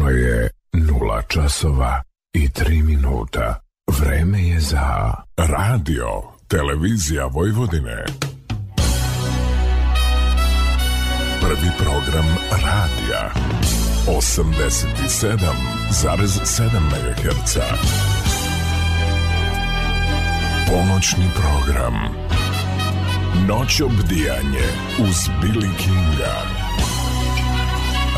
Tačno je nula časova i 3 minuta. Vreme je za radio, televizija Vojvodine. Prvi program radija. 87,7 MHz. Ponoćni program. Noć obdijanje uz Billy Kinga.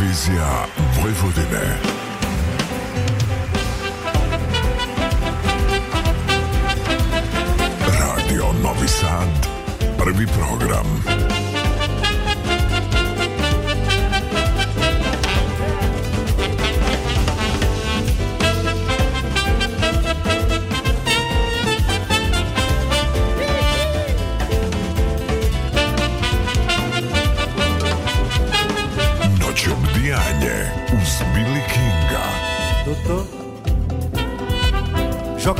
Revizija Vojvodine. Radio Novi Sad, prvi program.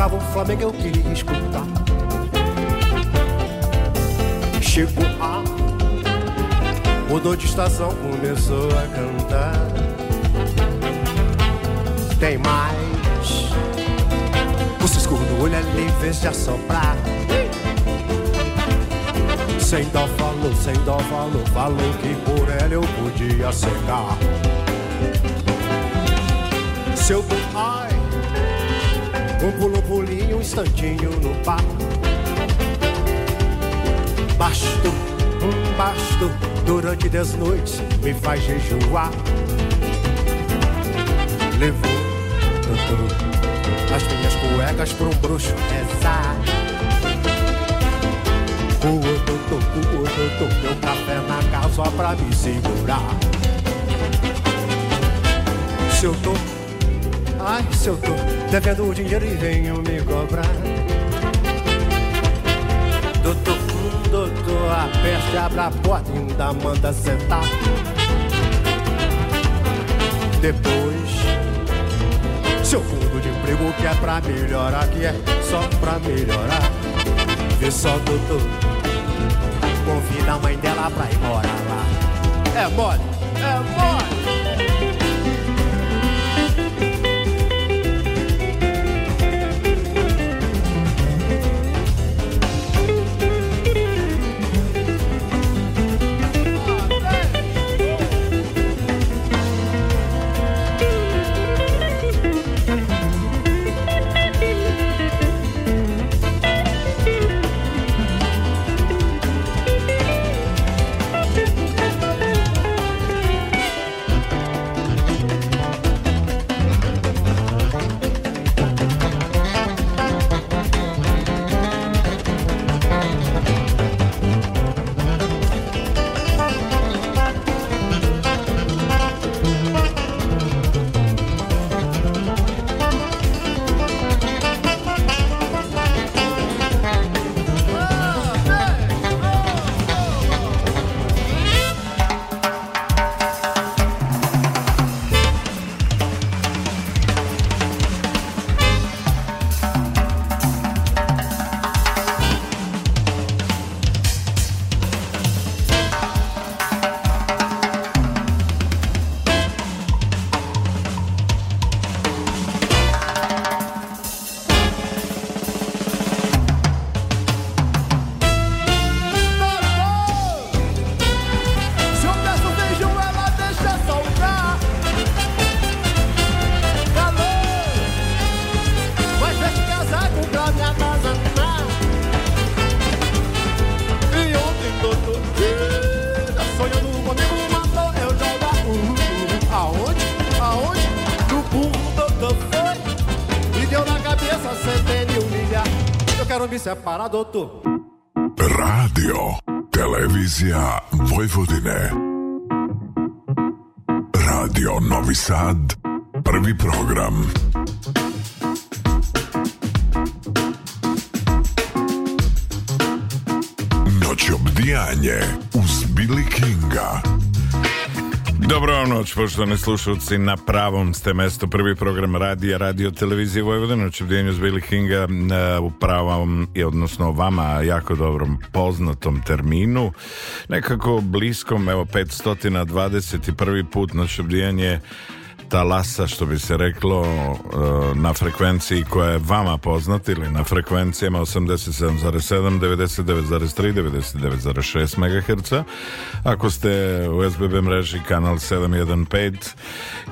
cantava o Flamengo eu queria escutar. Chico A mudou de estação, começou a cantar. Tem mais. você escuta o olho ali fez de assoprar. Sem dó falou, sem dó falou, falou que por ela eu podia cegar. Seu do um pulo, pulinho, um instantinho no papo. Basto, um basto, durante dez noites me faz jejuar. Levou as minhas cuecas pro um bruxo rezar. O tô, o tô, meu café na casa só pra me segurar. Se eu tô Ai, se eu tô devendo o dinheiro e venho me cobrar Doutor doutor, a peste abre a porta e ainda manda sentar Depois, seu fundo de emprego que é pra melhorar Que é só pra melhorar Vê só, doutor, convida a mãe dela pra ir morar lá É mole, é mole Radotu. Radio, televizija Vojvodine. Radio Novi Sad Poštovani slušalci, na pravom ste mesto prvi program radija, radio televizije Vojvodina, čevdjenju s Billy Kinga e, u pravom, odnosno vama jako dobrom poznatom terminu, nekako bliskom, evo 521. put na čevdjenje talasa, što bi se reklo, e, na frekvenciji koja je vama poznata ili na frekvencijama 87,7, 99,3, 99,6 MHz. Ako ste u SBB mreži kanal 715,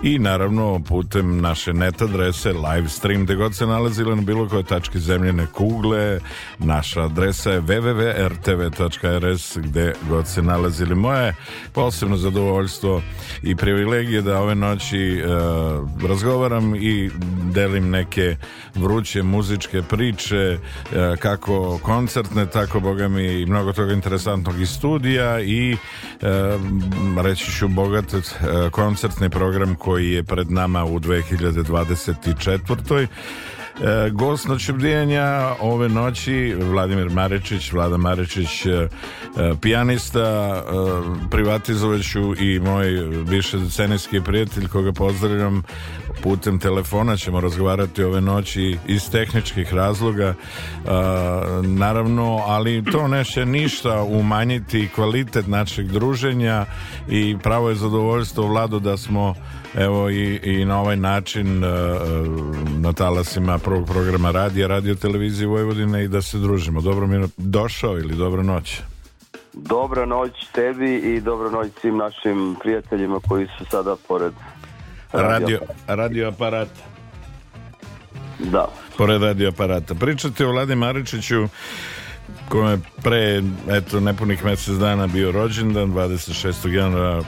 i naravno putem naše net adrese live stream gde god se nalazile na bilo koje tačke zemljene kugle naša adresa je www.rtv.rs gde god se nalazili moje posebno zadovoljstvo i privilegije da ove noći uh, razgovaram i delim neke vruće muzičke priče uh, kako koncertne tako boga mi i mnogo toga interesantnog iz studija i uh, reći ću bogat koncertni program koji je pred nama u 2024. E, gost noćebdijanja ove noći Vladimir Marečić, Vlada Marečić e, e pijanista e, privatizovaću i moj više scenijski prijatelj koga pozdravljam putem telefona ćemo razgovarati ove noći iz tehničkih razloga naravno ali to neće ništa umanjiti kvalitet našeg druženja i pravo je zadovoljstvo Vlado da smo evo i, i na ovaj način na talasima prvog programa radija, radio televizije Vojvodine i da se družimo. Dobro mi došao ili dobro noć. Dobro noć tebi i dobro noć svim našim prijateljima koji su sada pored radio, radio aparata. Da. Pored radio aparata. Pričate o Vladi Maričiću kome je pre eto, nepunih mjesec dana bio rođendan, 26. januara e,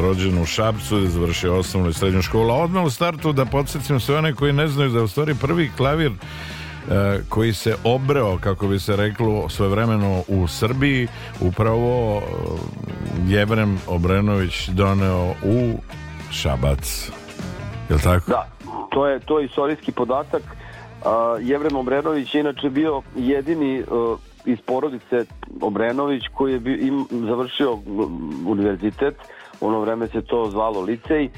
rođen u Šapcu, je završio osnovnu i srednju školu. A odmah u startu da podsjetim sve one koji ne znaju da je u stvari prvi klavir e, koji se obreo, kako bi se reklo, svojevremeno u Srbiji, upravo e, Jevrem Obrenović doneo u Šabac, je li tako? Da, to je, to je istorijski podatak. Uh, Jevrem Obrenović je inače bio jedini uh, iz porodice Obrenović koji je bio, im, završio univerzitet, ono vreme se to zvalo licej,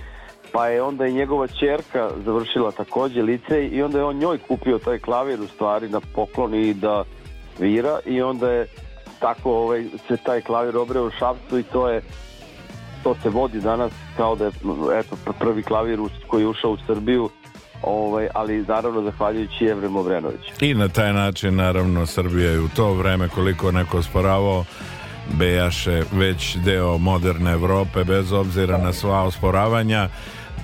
pa je onda i njegova čerka završila takođe licej i onda je on njoj kupio taj klavir u stvari na da poklon i da vira i onda je tako ovaj, se taj klavir obreo u Šapcu i to je to se vodi danas kao da je eto, prvi klavir koji je ušao u Srbiju ovaj, ali naravno zahvaljujući Evremu Obrenoviću. I na taj način naravno Srbija je u to vreme koliko neko sporavao bejaše već deo moderne Evrope bez obzira na sva osporavanja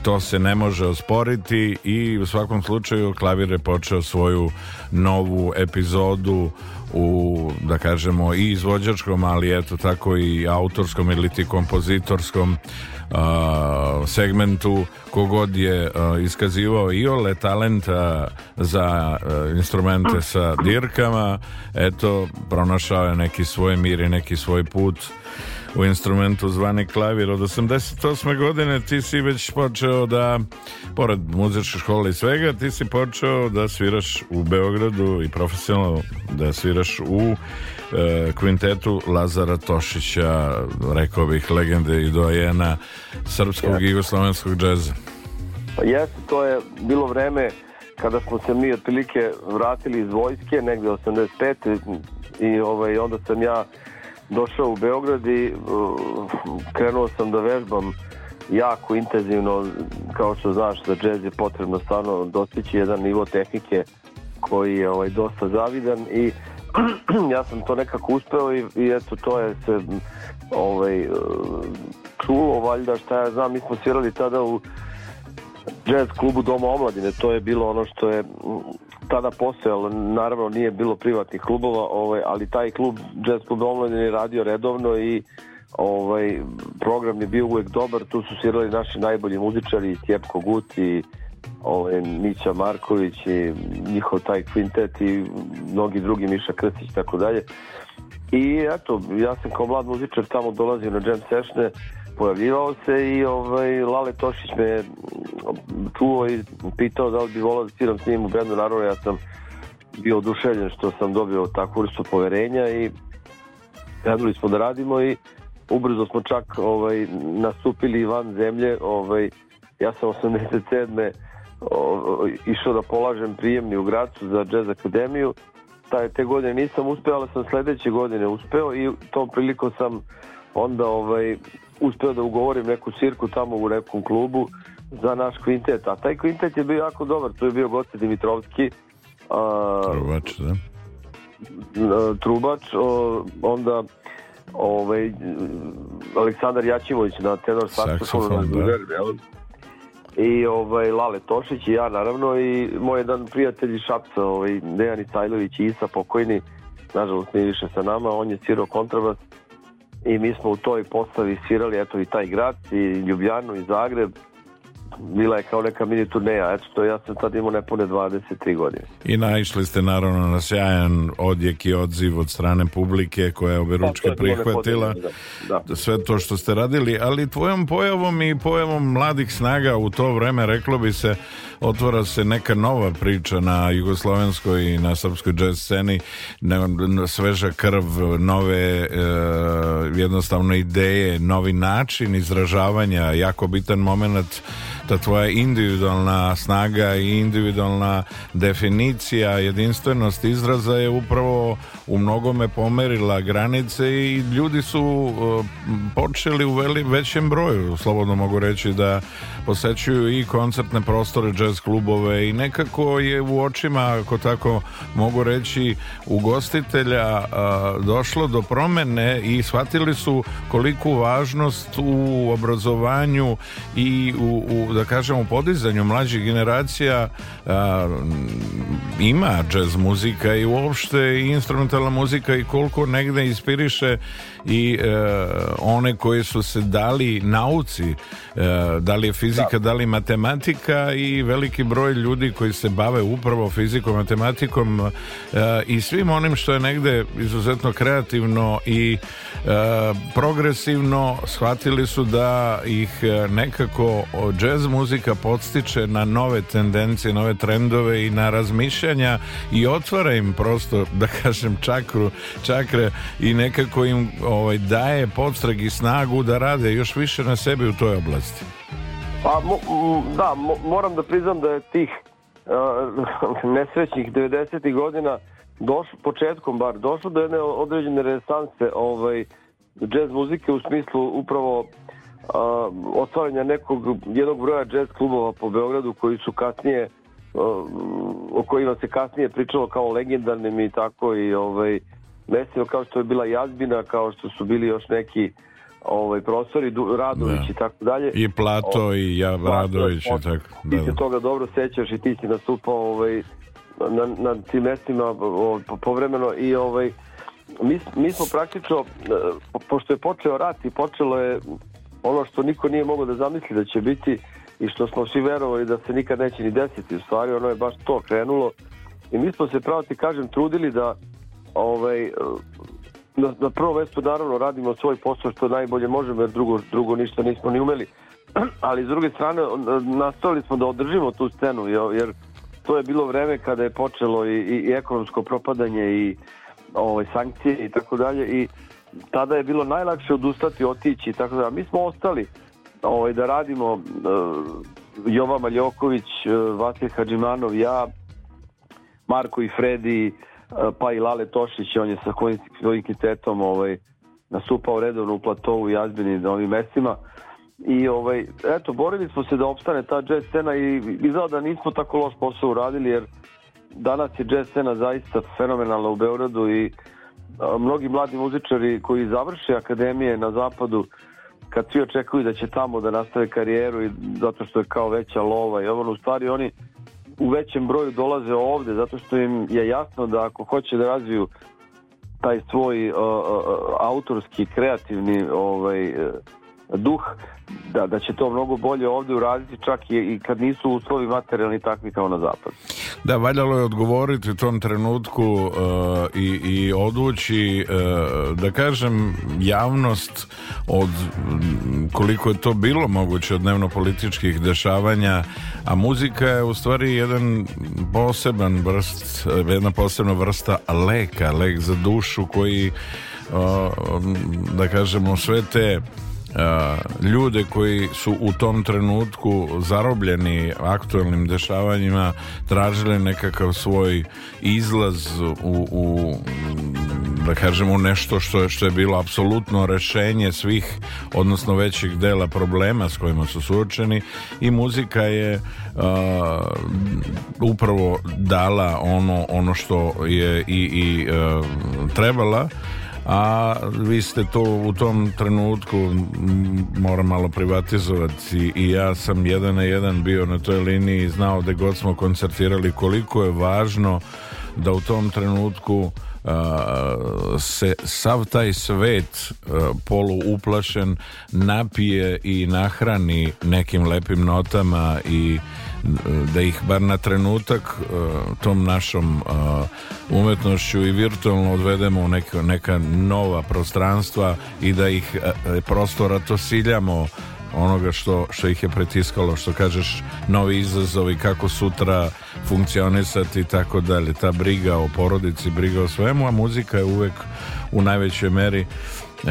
to se ne može osporiti i u svakom slučaju klavir je počeo svoju novu epizodu u, da kažemo, i izvođačkom, ali eto tako i autorskom ili ti kompozitorskom a, segmentu kogod je a, iskazivao i ole talenta za a, instrumente sa dirkama, eto, pronašao je neki svoj mir i neki svoj put u instrumentu zvani klavir. Od 88. godine ti si već počeo da, pored muzičke škole i svega, ti si počeo da sviraš u Beogradu i profesionalno da sviraš u e, kvintetu Lazara Tošića, rekao bih legende i dojena srpskog i jugoslovenskog džeza. Pa jeste, to je bilo vreme kada smo se mi otprilike vratili iz vojske, negde 85. I ovaj, onda sam ja došao u Beograd i uh, krenuo sam da vežbam jako intenzivno, kao što znaš za džez je potrebno stvarno dostići jedan nivo tehnike koji je ovaj, dosta zavidan i ja sam to nekako uspeo i, i eto to je se ovaj, uh, čulo valjda šta ja znam, mi smo svirali tada u džez klubu Doma omladine, to je bilo ono što je tada postojalo, naravno nije bilo privatnih klubova, ovaj, ali taj klub, Jazz Club Omladin je radio redovno i ovaj, program je bio uvek dobar, tu su svirali naši najbolji muzičari, Tjepko Gut i ovaj, Mića Marković i njihov taj kvintet i mnogi drugi, Miša Krstić i tako dalje. I eto, ja sam kao mlad muzičar tamo dolazio na jam sessione, pojavljivao se i ovaj, Lale Tošić me čuo i pitao da li bi volao da sviram s njim u bendu. Naravno, ja sam bio oduševljen što sam dobio takvu vrstu poverenja i krenuli smo da radimo i ubrzo smo čak ovaj, nastupili van zemlje. Ovaj, ja sam 87. Ovaj, išao da polažem prijemni u Gracu za jazz akademiju. Taj, te godine nisam uspeo, ali sam sledeće godine uspeo i tom prilikom sam onda ovaj, uspeo da ugovorim neku cirku tamo u nekom klubu za naš kvintet, a taj kvintet je bio jako dobar, tu je bio gosti Dimitrovski a, Trubač, da? A, trubač, o, onda ovaj, Aleksandar Jačimović na tenor saksofonu da. Duger, jel? i ovaj, Lale Tošić i ja naravno i moj jedan prijatelj iz Šapca ovaj, Dejan Isajlović i Isa pokojni nažalost nije više sa nama on je svirao kontrabas i mi smo u toj postavi svirali eto i taj grad i Ljubljanu i Zagreb bila je kao neka mini turneja, eto to ja sam tad imao nepune 23 godine. I naišli ste naravno na sjajan odjek i odziv od strane publike koja je oberučke da, prihvatila da, sve to što ste radili, ali tvojom pojavom i pojavom mladih snaga u to vreme reklo bi se otvara se neka nova priča na jugoslovenskoj i na srpskoj jazz sceni, ne, sveža krv, nove e, jednostavno ideje, novi način izražavanja, jako bitan moment ta tvoja individualna snaga i individualna definicija jedinstvenost izraza je upravo u mnogome pomerila granice i ljudi su e, počeli u veli, većem broju slobodno mogu reći da posećuju i koncertne prostore jazz klubove i nekako je u očima ako tako mogu reći ugostitelja e, došlo do promene i shvatili su koliku važnost u obrazovanju i u, u da kažem u podizanju mlađih generacija a, ima jazz muzika i uopšte instrumentalna muzika i koliko negde inspiriše i e, one koji su se dali nauci, e, da li je fizika, da. da li matematika i veliki broj ljudi koji se bave upravo fizikom, matematikom e, i svim onim što je negde izuzetno kreativno i e, progresivno shvatili su da ih e, nekako jazz muzika podstiče na nove tendencije, nove trendove i na razmišljanja i otvara im prosto, da kažem, čakru, čakre i nekako im ovaj, daje podstreg i snagu da rade još više na sebi u toj oblasti? Pa mo, da, mo, moram da priznam da je tih uh, nesrećnih 90. godina došlo, početkom bar, došlo do jedne određene renesanse ovaj, jazz muzike u smislu upravo uh, otvaranja nekog, jednog broja jazz klubova po Beogradu koji su kasnije uh, o kojima se kasnije pričalo kao legendarnim i tako i ovaj mestima kao što je bila Jazbina, kao što su bili još neki ovaj prostori Radović da. i tako dalje. I Plato o, i ja Radović i tako. da. Ti se da, da. toga dobro sećaš i ti si nastupao ovaj na, na tim mestima ovaj, povremeno i ovaj mi, mi smo praktično e, pošto je počeo rat i počelo je ono što niko nije mogao da zamisli da će biti i što smo svi verovali da se nikad neće ni desiti u stvari ono je baš to krenulo i mi smo se pravo ti kažem trudili da ovaj, e, na, na prvo mesto naravno radimo svoj posao što najbolje možemo jer drugo, drugo ništa nismo ni umeli ali s druge strane e, nastavili smo da održimo tu scenu jer to je bilo vreme kada je počelo i, i, i ekonomsko propadanje i ovaj, sankcije i tako dalje i tada je bilo najlakše odustati, otići i tako dalje. Mi smo ostali ovaj, da radimo e, Jova Maljoković, Vasilj Hadžimanov, ja, Marko i Fredi, E, pa i Lale Tošić, on je sa svojim kvitetom ovaj, nasupao redovno u platovu i jazbini na ovim mestima i ovaj, eto, borili smo se da opstane ta jazz scena i izgleda da nismo tako loš posao uradili jer danas je jazz scena zaista fenomenalna u Beogradu i a, e, mnogi mladi muzičari koji završe akademije na zapadu kad svi očekuju da će tamo da nastave karijeru i zato što je kao veća lova i ovo, u stvari oni u većem broju dolaze ovde zato što im je jasno da ako hoće da razviju taj svoj uh, uh, uh autorski kreativni ovaj uh, duh da, da će to mnogo bolje ovde uraditi čak i, i kad nisu uslovi materijalni takvi kao na zapadu. Da, valjalo je odgovoriti u tom trenutku uh, i, i odvući uh, da kažem javnost od koliko je to bilo moguće od dnevno političkih dešavanja a muzika je u stvari jedan poseban vrst jedna posebna vrsta leka lek za dušu koji uh, da kažemo sve te Uh, ljude koji su u tom trenutku zarobljeni aktuelnim dešavanjima tražili nekakav svoj izlaz u, u da kažemo nešto što je, što je bilo apsolutno rešenje svih odnosno većih dela problema s kojima su suočeni i muzika je uh, upravo dala ono ono što je i, i uh, trebala a vi ste to u tom trenutku moram malo privatizovati i ja sam jedan na jedan bio na toj liniji i znao da god smo koncertirali koliko je važno da u tom trenutku a, se sav taj svet a, uplašen napije i nahrani nekim lepim notama i da ih bar na trenutak e, tom našom e, umetnošću i virtualno odvedemo u neka, neka nova prostranstva i da ih e, prostora to siljamo onoga što, što ih je pretiskalo, što kažeš novi izazovi, kako sutra funkcionisati i tako dalje. Ta briga o porodici, briga o svemu, a muzika je uvek u najvećoj meri E,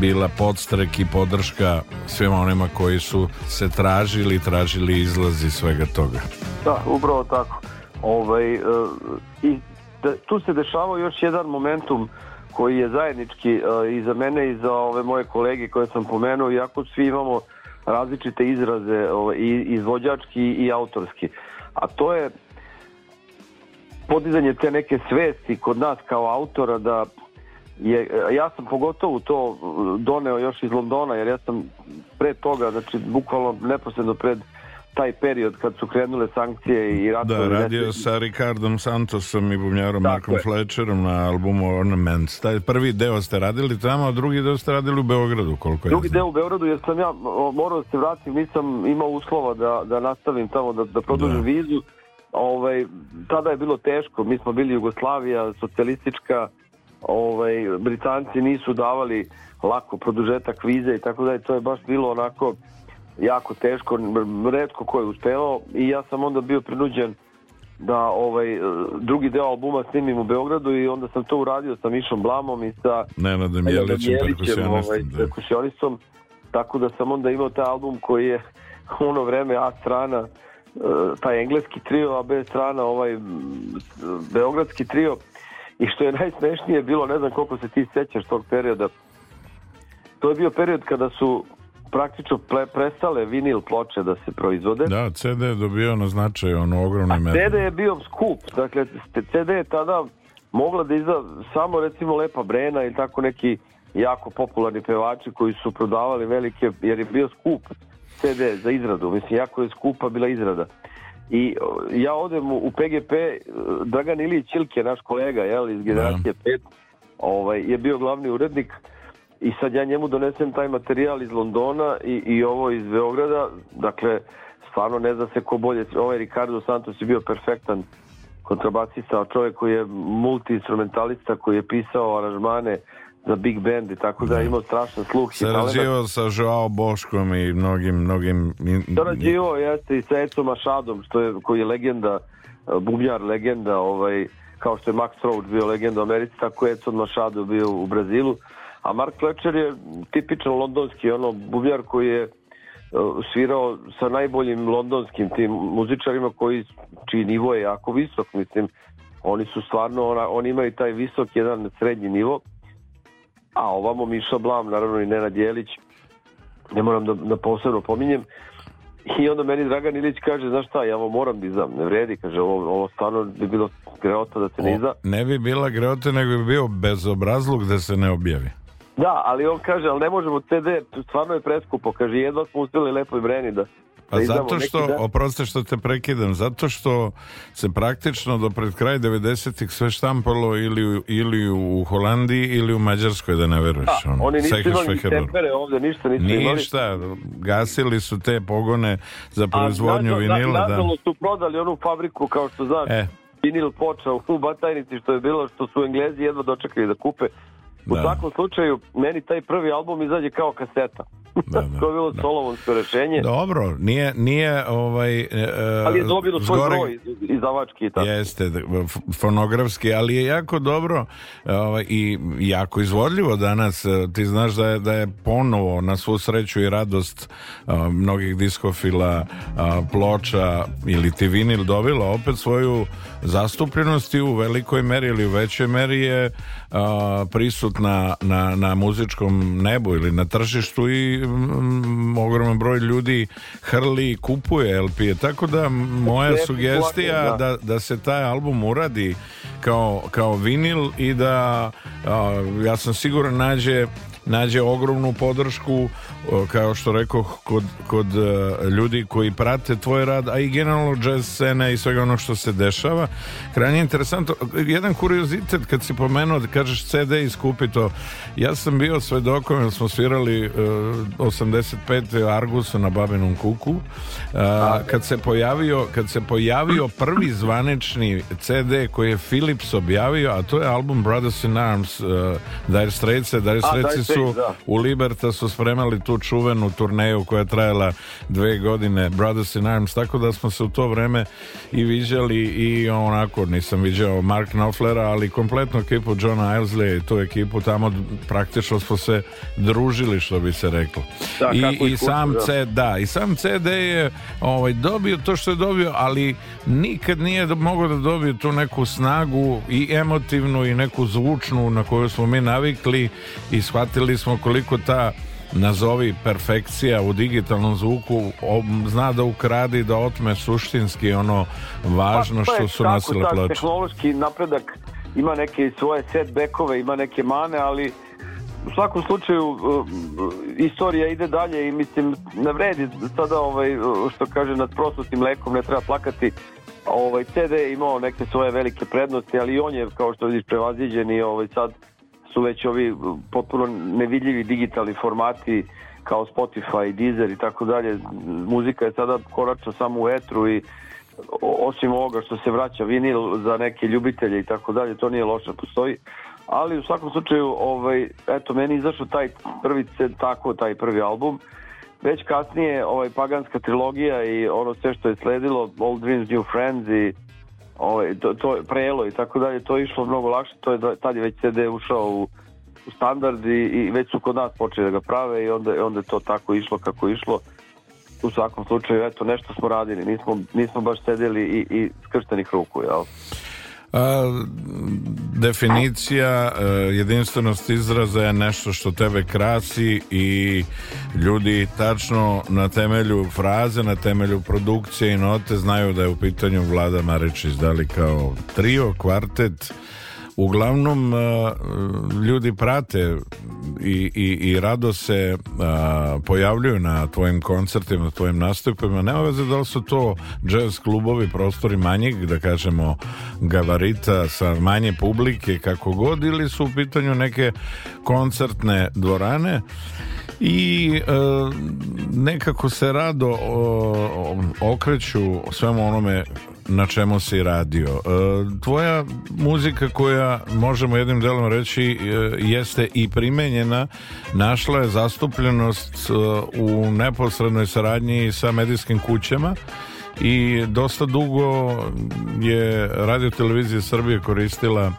bila podstrek i podrška svima onima koji su se tražili, tražili izlaz iz svega toga. Da, upravo tako. Ovaj, e, i da, tu se dešavao još jedan momentum koji je zajednički e, i za mene i za ove moje kolege koje sam pomenuo, iako svi imamo različite izraze ovaj, i izvođački i autorski. A to je podizanje te neke svesti kod nas kao autora da je, ja sam pogotovo to eh, doneo još iz Londona, jer ja sam pre toga, znači bukvalno neposredno pred taj period kad su krenule sankcije i ratovi. Da, radio nešli... sa Ricardom Santosom i bubnjarom dakle. Markom Fletcherom na albumu Ornaments. Taj prvi deo ste radili tamo, a drugi deo ste radili u Beogradu, koliko je Drugi deo u Beogradu, jer sam ja morao da se vratim, nisam imao uslova da, da nastavim tamo, da, da produžim da. vizu. Ove, ovaj, tada je bilo teško, mi smo bili Jugoslavija, socijalistička, ovaj, Britanci nisu davali lako produžetak vize i tako da je to je baš bilo onako jako teško, redko ko je uspevao i ja sam onda bio prinuđen da ovaj drugi deo albuma snimim u Beogradu i onda sam to uradio sa Mišom Blamom i sa Nenadom Jelićem, Jelićem ovaj, da. perkusionistom tako da sam onda imao taj album koji je u ono vreme A strana eh, taj engleski trio, a B strana ovaj beogradski trio I što je najsmešnije bilo, ne znam koliko se ti sećaš tog perioda, to je bio period kada su praktično pre, prestale vinil ploče da se proizvode. Da, CD je dobio na značaj, ono ogromno A CD je bio skup, dakle CD je tada mogla da izda samo recimo Lepa Brena ili tako neki jako popularni pevači koji su prodavali velike, jer je bio skup CD za izradu, mislim jako je skupa bila izrada. I e, ja odem u PGP, e, Dragan Ilić Ilke, naš kolega jel, iz generacije 5, da. ovaj, je bio glavni urednik i sad ja njemu donesem taj materijal iz Londona i, i ovo iz Beograda, dakle, stvarno ne zna se ko bolje, ovaj Ricardo Santos je bio perfektan kontrabacista, čovjek koji je multiinstrumentalista, koji je pisao aranžmane, za big band i tako da je imao strašan sluh. Sarađivao sa Joao Boškom i mnogim, mnogim... Sarađivao jeste i sa Eco Mašadom, što je, koji je legenda, bubnjar legenda, ovaj, kao što je Max Roach bio legenda u Americi, tako je Eco Mašado bio u Brazilu. A Mark Fletcher je tipičan londonski, ono, bubnjar koji je e, svirao sa najboljim londonskim tim muzičarima koji čiji nivo je jako visok mislim oni su stvarno ona, oni imaju taj visok jedan srednji nivo a ovamo Miša Blam, naravno i Nenad Jelić, ne moram da, da posebno pominjem, I onda meni Dragan Ilić kaže, znaš šta, ja ovo moram da izdam, ne vredi, kaže, ovo, ovo stvarno bi bilo greota da se ne izda. Ne bi bila greota, nego bi bio bezobrazluk da se ne objavi. Da, ali on kaže, ali ne možemo CD, stvarno je preskupo, kaže, jedva smo uspjeli i breni da, Pa da zato što, da... oprostite što te prekidam, zato što se praktično do pred kraj 90-ih sve štampalo ili, ili u Holandiji ili u Mađarskoj, da ne veruješ. Da, ono. oni nisu imali tempere ovdje, ništa nisu imali. Ništa, gasili su te pogone za proizvodnju A, vinila. Na, da. nažalost su prodali onu fabriku, kao što znaš. E. Vinil počeo u Batajnici, što je bilo, što su Englezi jedva dočekali da kupe U da. svakom slučaju, meni taj prvi album izađe kao kaseta. Da, da, to da. je bilo da. solovansko rešenje. Dobro, nije, nije ovaj... E, e, ali je dobilo svoj zgore... broj izdavački tako. Jeste, da, fonografski, ali je jako dobro e, ovaj, i jako izvodljivo danas. E, ti znaš da je, da je ponovo na svu sreću i radost a, mnogih diskofila a, ploča ili ti vinil dobila opet svoju zastupljenost i u velikoj meri ili u većoj meri je prisutna na, na muzičkom nebu ili na tržištu i m, mm, ogroman broj ljudi hrli i kupuje LP-e. Tako da moja Lepi sugestija da. da. Da, se taj album uradi kao, kao vinil i da a, ja sam siguran nađe nađe ogromnu podršku kao što rekao kod, kod e, ljudi koji prate tvoj rad a i generalno jazz scene i svega ono što se dešava krajnje interesantno jedan kuriozitet kad si pomenuo da kažeš CD i skupi to ja sam bio svedokom jer smo svirali 85. E, Argus na Babinom kuku e, kad se pojavio kad se pojavio prvi zvanični CD koji je Philips objavio a to je album Brothers in Arms Dire Straits Dire Straits su da. u Liberta su spremali tu čuvenu turneju koja je trajala dve godine Brothers in Arms, tako da smo se u to vreme i viđali i onako nisam viđao Mark Knopflera ali kompletnu ekipu Johna Ivesley i tu ekipu tamo praktično smo se družili što bi se reklo da, i, i kutu, sam da. CD da, i sam CD je ovaj, dobio to što je dobio, ali nikad nije mogao da dobije tu neku snagu i emotivnu i neku zvučnu na koju smo mi navikli i shvatili vidjeli smo koliko ta nazovi perfekcija u digitalnom zvuku zna da ukradi da otme suštinski ono važno pa, pa što su tako, nasile tako, plaće. Tehnološki napredak ima neke svoje setbackove, ima neke mane, ali u svakom slučaju uh, uh istorija ide dalje i mislim ne vredi sada ovaj uh, što kaže nad prostostim lekom ne treba plakati ovaj CD je imao neke svoje velike prednosti ali on je kao što vidiš prevaziđen i ovaj sad su već ovi potpuno nevidljivi digitalni formati kao Spotify, Deezer i tako dalje. Muzika je sada konačno samo u etru i osim ovoga što se vraća vinil za neke ljubitelje i tako dalje, to nije loše, postoji. Ali u svakom slučaju, ovaj, eto, meni izašao taj prvi, tako taj prvi album, već kasnije ovaj paganska trilogija i ono sve što je sledilo Old Dreams New Friends i ovaj, to, to, prelo i tako dalje, to je išlo mnogo lakše, to je, da, tad je već CD ušao u, u standard i, i, već su kod nas počeli da ga prave i onda, onda je to tako išlo kako išlo. U svakom slučaju, eto, nešto smo radili, nismo, nismo baš sedeli i, i skrštenih ruku, jel? A, definicija e, jedinstvenost izraza je nešto što tebe krasi i ljudi tačno na temelju fraze, na temelju produkcije i note znaju da je u pitanju Vlada Marić da kao trio, kvartet uglavnom e, ljudi prate i, i, i rado se a, e, pojavljuju na tvojim koncertima, na tvojim nastupima. Nema veze da li su to jazz klubovi, prostori manjeg, da kažemo, gabarita sa manje publike, kako god, ili su u pitanju neke koncertne dvorane i e, nekako se rado o, okreću svemu onome na čemu si radio. E, tvoja muzika koja, možemo jednim delom reći, e, jeste i primenjena, našla je zastupljenost e, u neposrednoj saradnji sa medijskim kućama i dosta dugo je Radio Televizija Srbije koristila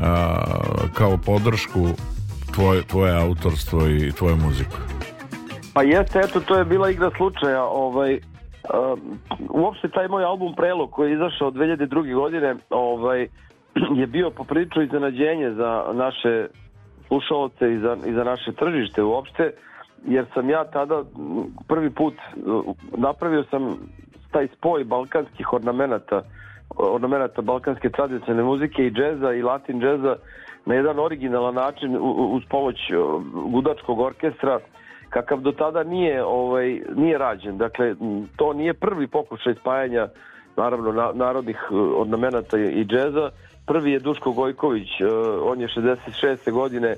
a, e, kao podršku tvoj, tvoje autorstvo i tvoju muziku. Pa jeste, eto, to je bila igra slučaja. Ovaj, Uh, uopšte taj moj album Prelo koji je izašao 2002. godine ovaj, je bio poprilično iznenađenje za naše slušalce i za, i za naše tržište uopšte jer sam ja tada prvi put napravio sam taj spoj balkanskih ornamenata ornamenata balkanske tradicionalne muzike i džeza i latin džeza na jedan originalan način uz pomoć gudačkog orkestra uh, kakav do tada nije, ovaj, nije rađen. Dakle, to nije prvi pokušaj spajanja naravno na, narodnih eh, ornamenata i džeza. Prvi je Duško Gojković, eh, on je 66. godine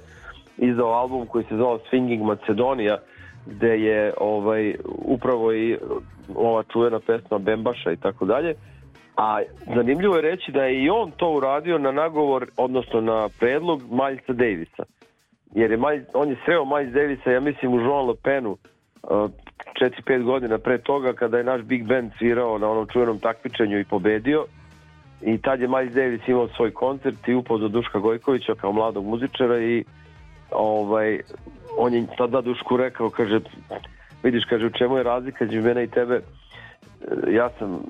izdao album koji se zvao Swinging Macedonija, gde je ovaj upravo i ova čuvena pesma Bembaša i tako dalje. A zanimljivo je reći da je i on to uradio na nagovor, odnosno na predlog Maljca Davisa jer je Miles, on je sreo Miles Davisa, ja mislim, u Jean Le Penu 4-5 uh, godina pre toga kada je naš Big Band svirao na onom čuvenom takmičenju i pobedio i tad je Miles Davis imao svoj koncert i upoznao Duška Gojkovića kao mladog muzičara i ovaj, on je tada Dušku rekao, kaže, vidiš, kaže, u čemu je razlika između mene i tebe, e, ja sam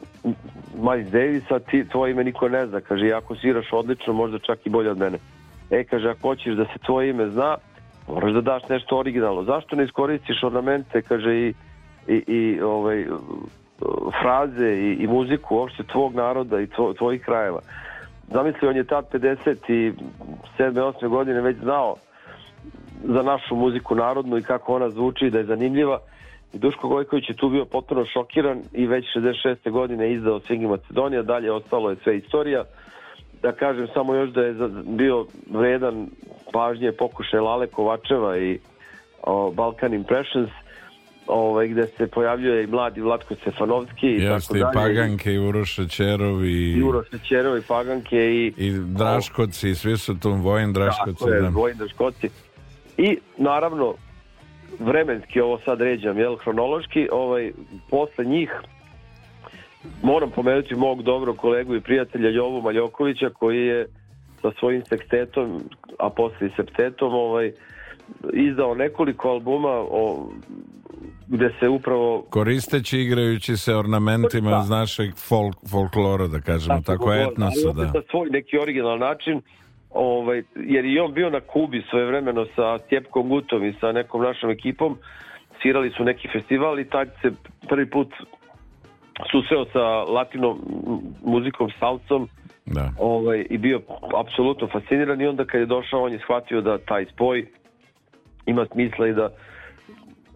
Miles Davis, a ti, tvoje ime niko ne zna, kaže, ako sviraš odlično, možda čak i bolje od mene e, kaže, ako hoćeš da se tvoje ime zna, moraš da daš nešto originalno. Zašto ne iskoristiš ornamente, kaže, i, i, i ovaj, fraze i, i muziku uopšte tvog naroda i tvo, tvojih krajeva. Zamisli, on je tad 50 i 7. 8. godine već znao za našu muziku narodnu i kako ona zvuči da je zanimljiva. I Duško Gojković je tu bio potpuno šokiran i već 66. godine izdao Svingi Macedonija, dalje ostalo je sve istorija. Uh, da kažem samo još da je bio vredan pažnje pokušaj Lale Kovačeva i o, Balkan Impressions ovaj, gde se pojavljuje i mladi Vlatko Stefanovski i Jeste, tako dalje. Jeste Paganke, i Uroša Čerov i... I Uroša Čerov, i Paganke i... I Draškoci, i svi su tu Vojin Draškoci. da. Vojin Draškoci. I naravno, vremenski ovo sad ređam, jel, hronološki, ovaj, posle njih moram pomenuti mog dobrog kolegu i prijatelja Jovu Maljokovića koji je sa svojim sekstetom, a posle i septetom, ovaj, izdao nekoliko albuma o, gde se upravo... Koristeći, igrajući se ornamentima da. iz našeg folk, folklora, da kažemo, tako, tako da. etnosa. Da. Na svoj neki originalan način, ovaj, jer i on bio na Kubi vremeno sa Stjepkom Gutom i sa nekom našom ekipom, svirali su neki festival i tad se prvi put susreo sa latino muzikom, salcom, da. ovaj, i bio apsolutno fasciniran i onda kad je došao on je shvatio da taj spoj ima smisla i da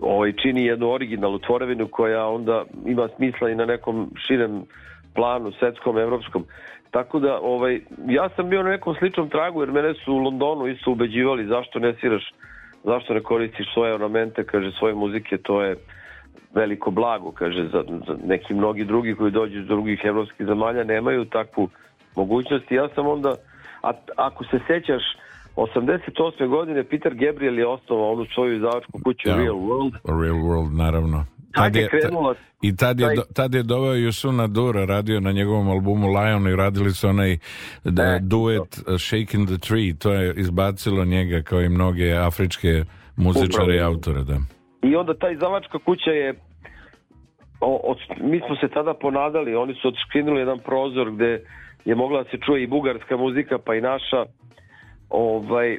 ovaj, čini jednu originalnu tvorevinu koja onda ima smisla i na nekom širem planu, svetskom, evropskom. Tako da, ovaj, ja sam bio na nekom sličnom tragu, jer mene su u Londonu isto ubeđivali zašto ne siraš, zašto ne koristiš svoje ornamente, kaže, svoje muzike, to je veliko blago, kaže, za, za neki mnogi drugi koji dođu iz drugih evropskih zemalja nemaju takvu mogućnost. ja sam onda, a, ako se sećaš, 88. godine Peter Gabriel je osnovao onu svoju izdavačku kuću da, Real World. Real World, naravno. Tad, je, I tad je, tad je doveo Jusuna Dura, radio na njegovom albumu Lion i radili su onaj da, e, duet Shaking the Tree, to je izbacilo njega kao i mnoge afričke muzičare Upravo. i autore. Da i onda ta izdavačka kuća je o, od, mi smo se tada ponadali, oni su odskrinuli jedan prozor gde je mogla da se čuje i bugarska muzika pa i naša ovaj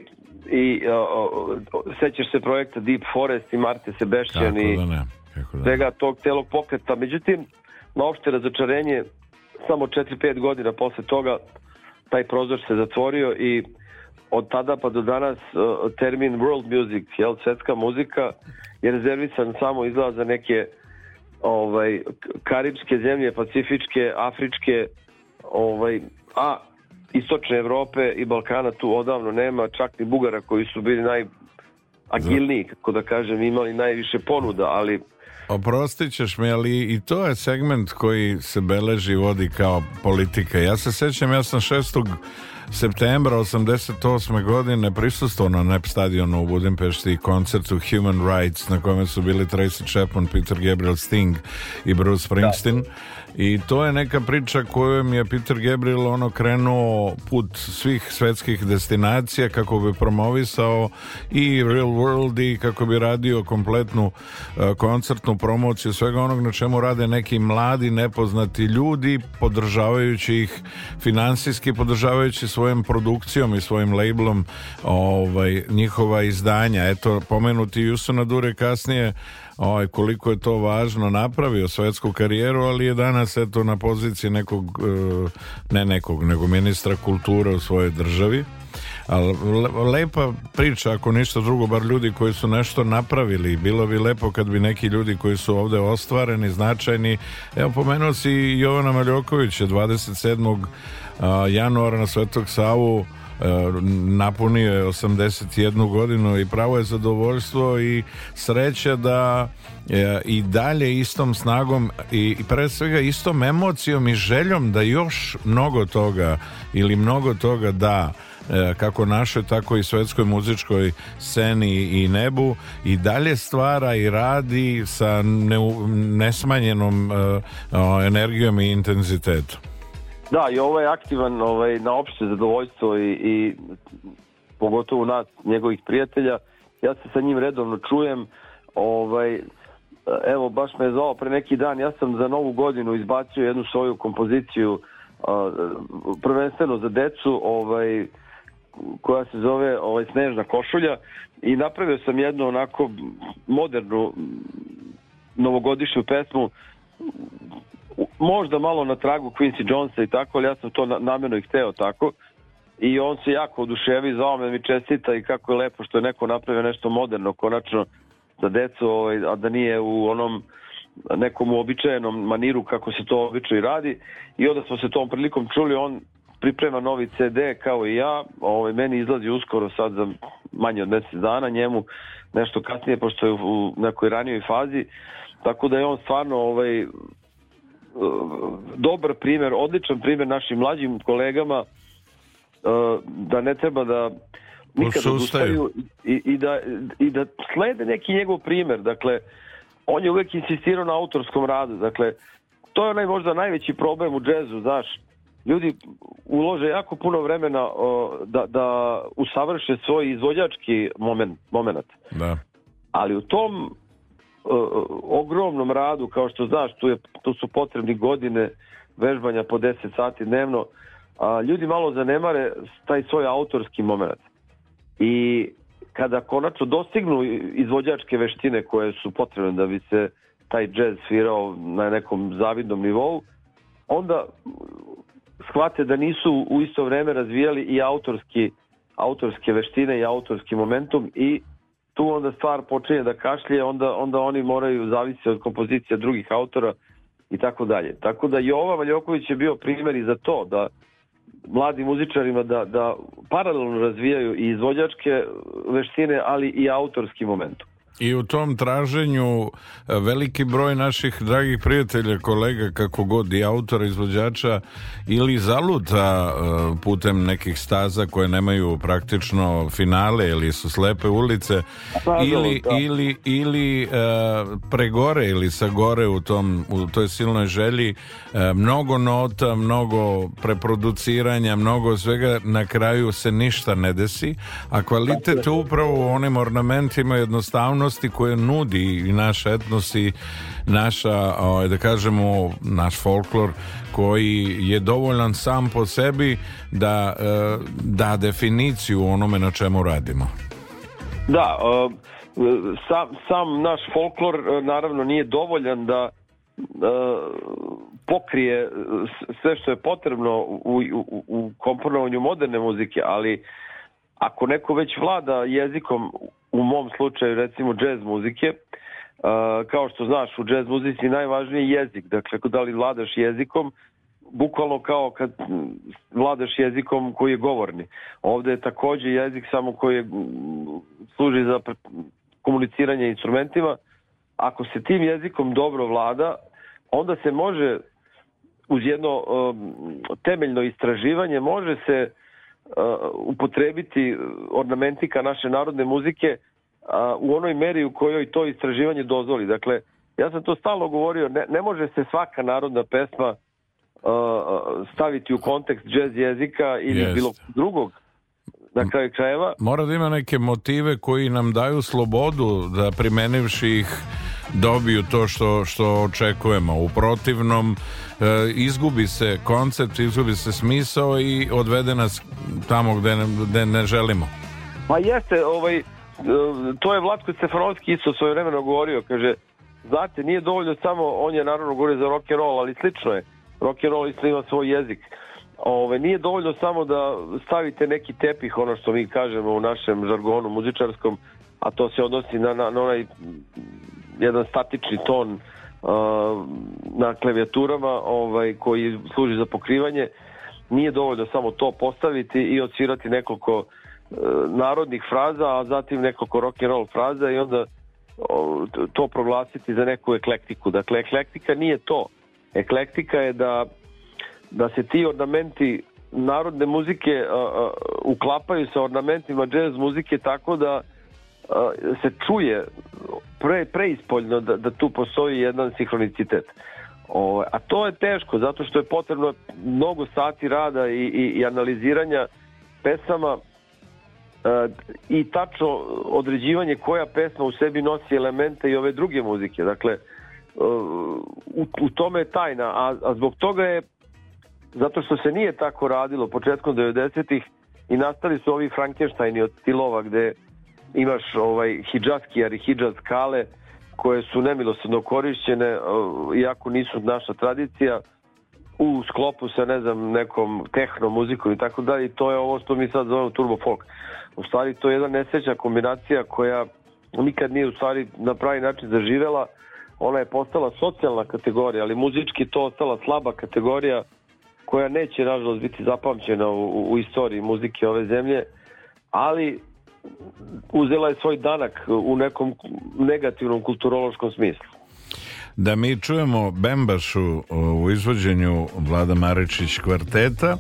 i o, o, sećaš se projekta Deep Forest i Marte Sebešćan Kako i da ne. Kako da svega tog celog pokreta međutim na opšte razočarenje samo 4-5 godina posle toga taj prozor se zatvorio i od tada pa do danas termin world music, jel, svetska muzika je rezervisan samo izlaz za neke ovaj karibske zemlje, pacifičke, afričke, ovaj a istočne Evrope i Balkana tu odavno nema, čak ni Bugara koji su bili naj agilniji, kako da kažem, imali najviše ponuda, ali Oprostit ćeš me, ali i to je segment koji se beleži i vodi kao politika. Ja se sećam, ja sam 6. septembra 88. godine prisustuo na NEP stadionu u Budimpešti koncertu Human Rights na kome su bili Tracy Chapman, Peter Gabriel Sting i Bruce Springsteen. Da I to je neka priča kojom je Peter Gabriel ono krenuo put svih svetskih destinacija kako bi promovisao i Real World i kako bi radio kompletnu e, koncertnu promociju svega onog na čemu rade neki mladi nepoznati ljudi podržavajući ih finansijski podržavajući svojim produkcijom i svojim labelom ovaj, njihova izdanja. Eto, pomenuti Jusuna Dure kasnije ovaj, koliko je to važno napravio svetsku karijeru, ali je danas eto na poziciji nekog, e, ne nekog, nego ministra kulture u svojoj državi. Ali lepa priča, ako ništa drugo, bar ljudi koji su nešto napravili. Bilo bi lepo kad bi neki ljudi koji su ovde ostvareni, značajni. Evo, pomenuo si Jovana Maljoković, 27. januara na Svetog Savu Eh, napunio je 81 godinu i pravo je zadovoljstvo i sreća da eh, i dalje istom snagom i, i pre svega istom emocijom i željom da još mnogo toga ili mnogo toga da eh, kako našoj tako i svetskoj muzičkoj sceni i nebu i dalje stvara i radi sa ne, nesmanjenom uh, energijom i intenzitetom. Da, i ovo je aktivan ovaj, na opšte zadovoljstvo i, i pogotovo nas, njegovih prijatelja. Ja se sa njim redovno čujem. Ovaj, evo, baš me je zvao pre neki dan. Ja sam za novu godinu izbacio jednu svoju kompoziciju prvenstveno za decu ovaj, koja se zove ovaj, Snežna košulja i napravio sam jednu onako modernu novogodišnju pesmu možda malo na tragu Quincy Jonesa i tako, ali ja sam to namjerno i hteo tako. I on se jako oduševi, zao me da mi čestita i kako je lepo što je neko napravio nešto moderno, konačno za decu, ovaj, a da nije u onom nekom uobičajenom maniru kako se to obično i radi. I onda smo se tom prilikom čuli, on priprema novi CD kao i ja, ovaj, meni izlazi uskoro sad za manje od mesec dana njemu, nešto kasnije pošto je u nekoj ranijoj fazi, tako da je on stvarno ovaj, Eh, dobar primer, odličan primer našim mlađim kolegama eh, da ne treba da nikada odustaju i, i, da, i da slede neki njegov primer. Dakle, on je uvek insistirao na autorskom radu. Dakle, to je onaj možda najveći problem u džezu, znaš. Ljudi ulože jako puno vremena eh, da, da usavrše svoj izvođački moment, moment. Da. Ali u tom ogromnom radu, kao što znaš, tu, je, tu su potrebni godine vežbanja po 10 sati dnevno, a, ljudi malo zanemare taj svoj autorski moment. I kada konačno dostignu izvođačke veštine koje su potrebne da bi se taj džez svirao na nekom zavidnom nivou, onda shvate da nisu u isto vreme razvijali i autorski, autorske veštine i autorski momentum i tu onda stvar počinje da kašlje, onda, onda oni moraju zavisiti od kompozicija drugih autora i tako dalje. Tako da Jova Valjoković je bio primjer i za to da mladim muzičarima da, da paralelno razvijaju i izvođačke veštine, ali i autorski momentum. I u tom traženju e, veliki broj naših dragih prijatelja, kolega, kako god i autora, izvođača ili zaluta e, putem nekih staza koje nemaju praktično finale ili su slepe ulice pa, ili, ili, ili e, pregore ili sagore u, tom, u toj silnoj želji mnogo nota, mnogo preproduciranja, mnogo svega na kraju se ništa ne desi, a kvalitet upravo u onim ornamentima jednostavno mogućnosti koje nudi i naš etnos i naša, ovaj, da kažemo, naš folklor koji je dovoljan sam po sebi da eh, da definiciju onome na čemu radimo. Da, eh, sam, sam naš folklor eh, naravno nije dovoljan da pokrije sve što je potrebno u, u, u komponovanju moderne muzike, ali ako neko već vlada jezikom u mom slučaju recimo džez muzike, uh, kao što znaš u džez muzici najvažniji je jezik, dakle da li vladaš jezikom, bukvalno kao kad vladaš jezikom koji je govorni. Ovde je takođe jezik samo koji je, mm, služi za komuniciranje instrumentima. Ako se tim jezikom dobro vlada, onda se može uz jedno um, temeljno istraživanje može se uh, uh, upotrebiti ornamentika naše narodne muzike a, u onoj meri u kojoj to istraživanje dozvoli. Dakle, ja sam to stalo govorio, ne, ne može se svaka narodna pesma uh, uh staviti u kontekst džez jezika ili Jest. bilo drugog na kraju krajeva. Mora da ima neke motive koji nam daju slobodu da primenivši ih dobiju to što, što očekujemo. U protivnom e, izgubi se koncept, izgubi se smisao i odvede nas tamo gde ne, gde ne želimo. Ma jeste, ovaj, e, to je Vlatko Stefanovski isto svoje vremeno govorio, kaže, znate, nije dovoljno samo, on je naravno govorio za rock and roll, ali slično je. Rock and roll isto ima svoj jezik. Ove, nije dovoljno samo da stavite neki tepih, ono što mi kažemo u našem žargonu muzičarskom, a to se odnosi na, na, na onaj jedan statični ton uh, na klavijaturama ovaj, koji služi za pokrivanje nije dovoljno samo to postaviti i odsvirati nekoliko uh, narodnih fraza, a zatim nekoliko rock and roll fraza i onda to proglasiti za neku eklektiku. Dakle, eklektika nije to. Eklektika je da, da se ti ornamenti narodne muzike uklapaju sa ornamentima jazz muzike tako da uh, Eh, se čuje pre, preispoljno da, da tu postoji jedan sinhronicitet. O, a to je teško, zato što je potrebno mnogo sati rada i, i, i analiziranja pesama e, i tačno određivanje koja pesma u sebi nosi elemente i ove druge muzike. Dakle, e, u, u tome je tajna, a, a zbog toga je, zato što se nije tako radilo početkom 90-ih i nastali su ovi Frankensteini od stilova gde imaš ovaj, hidžatski ali hijđat kale koje su nemilosredno korišćene, iako nisu naša tradicija, u sklopu sa ne znam nekom tehno muzikom i tako dalje to je ovo što mi sad zovemo turbo folk. U stvari to je jedna nesrećna kombinacija koja nikad nije u stvari na pravi način zaživela. Ona je postala socijalna kategorija, ali muzički to ostala slaba kategorija koja neće nažalost biti zapamćena u, u istoriji muzike ove zemlje, ali uzela je svoj danak u nekom negativnom kulturološkom smislu. Da mi čujemo Bembašu u izvođenju Vlada Maričić kvarteta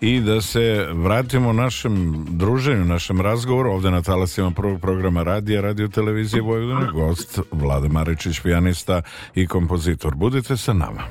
i da se vratimo našem druženju, našem razgovoru ovde na talasima prvog programa radija, radio televizije Vojvodine, gost Vlada Maričić, pijanista i kompozitor. Budite sa nama.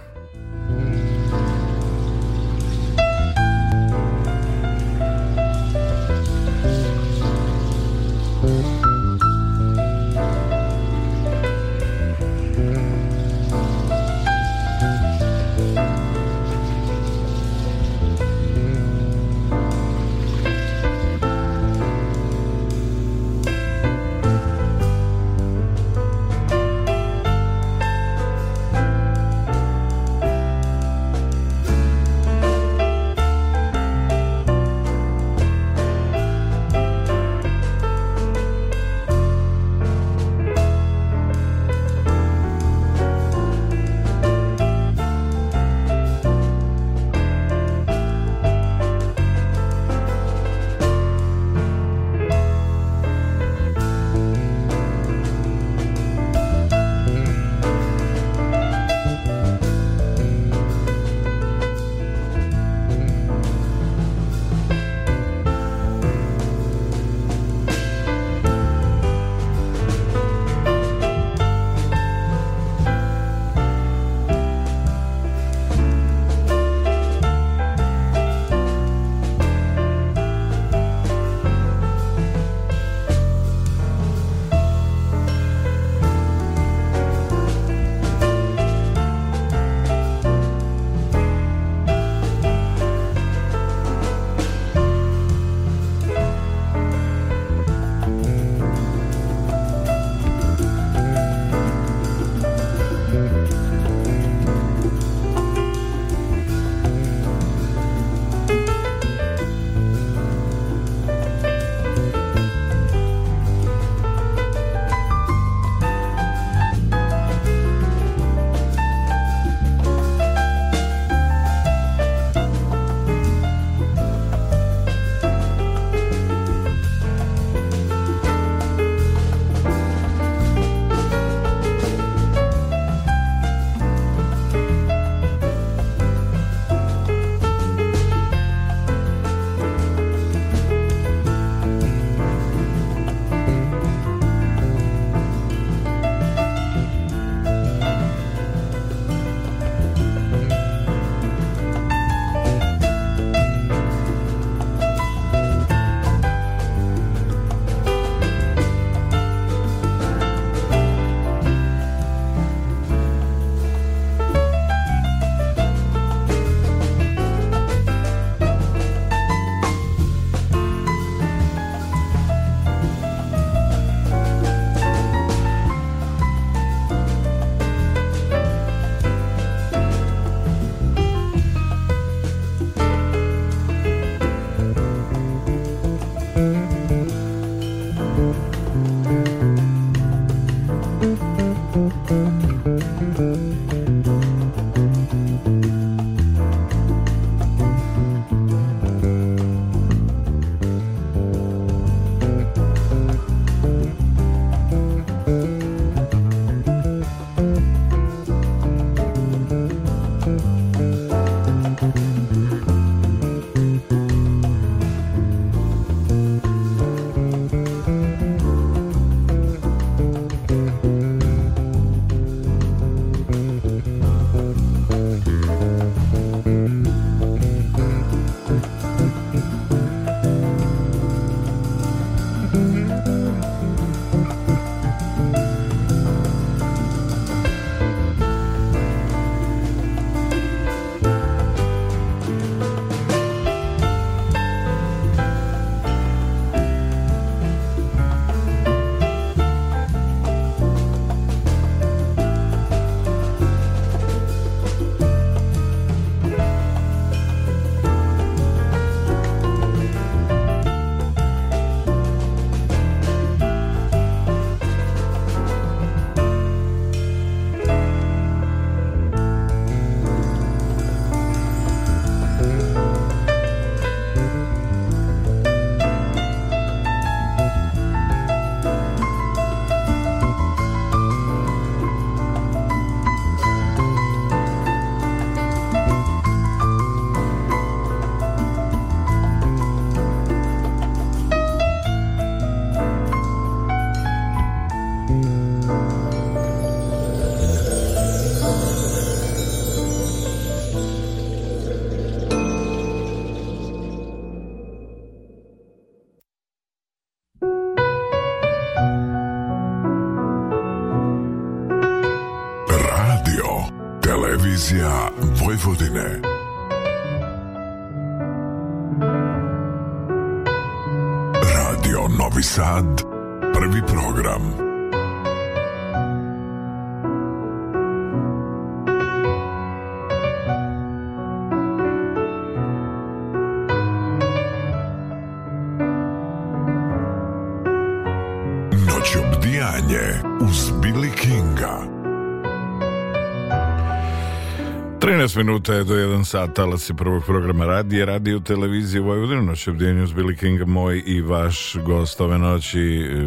15 minuta je do 1 sat talas je prvog programa radije, radio televizije Vojvodina noć obdjenju s Billy Kinga, moj i vaš gost ove noći, e,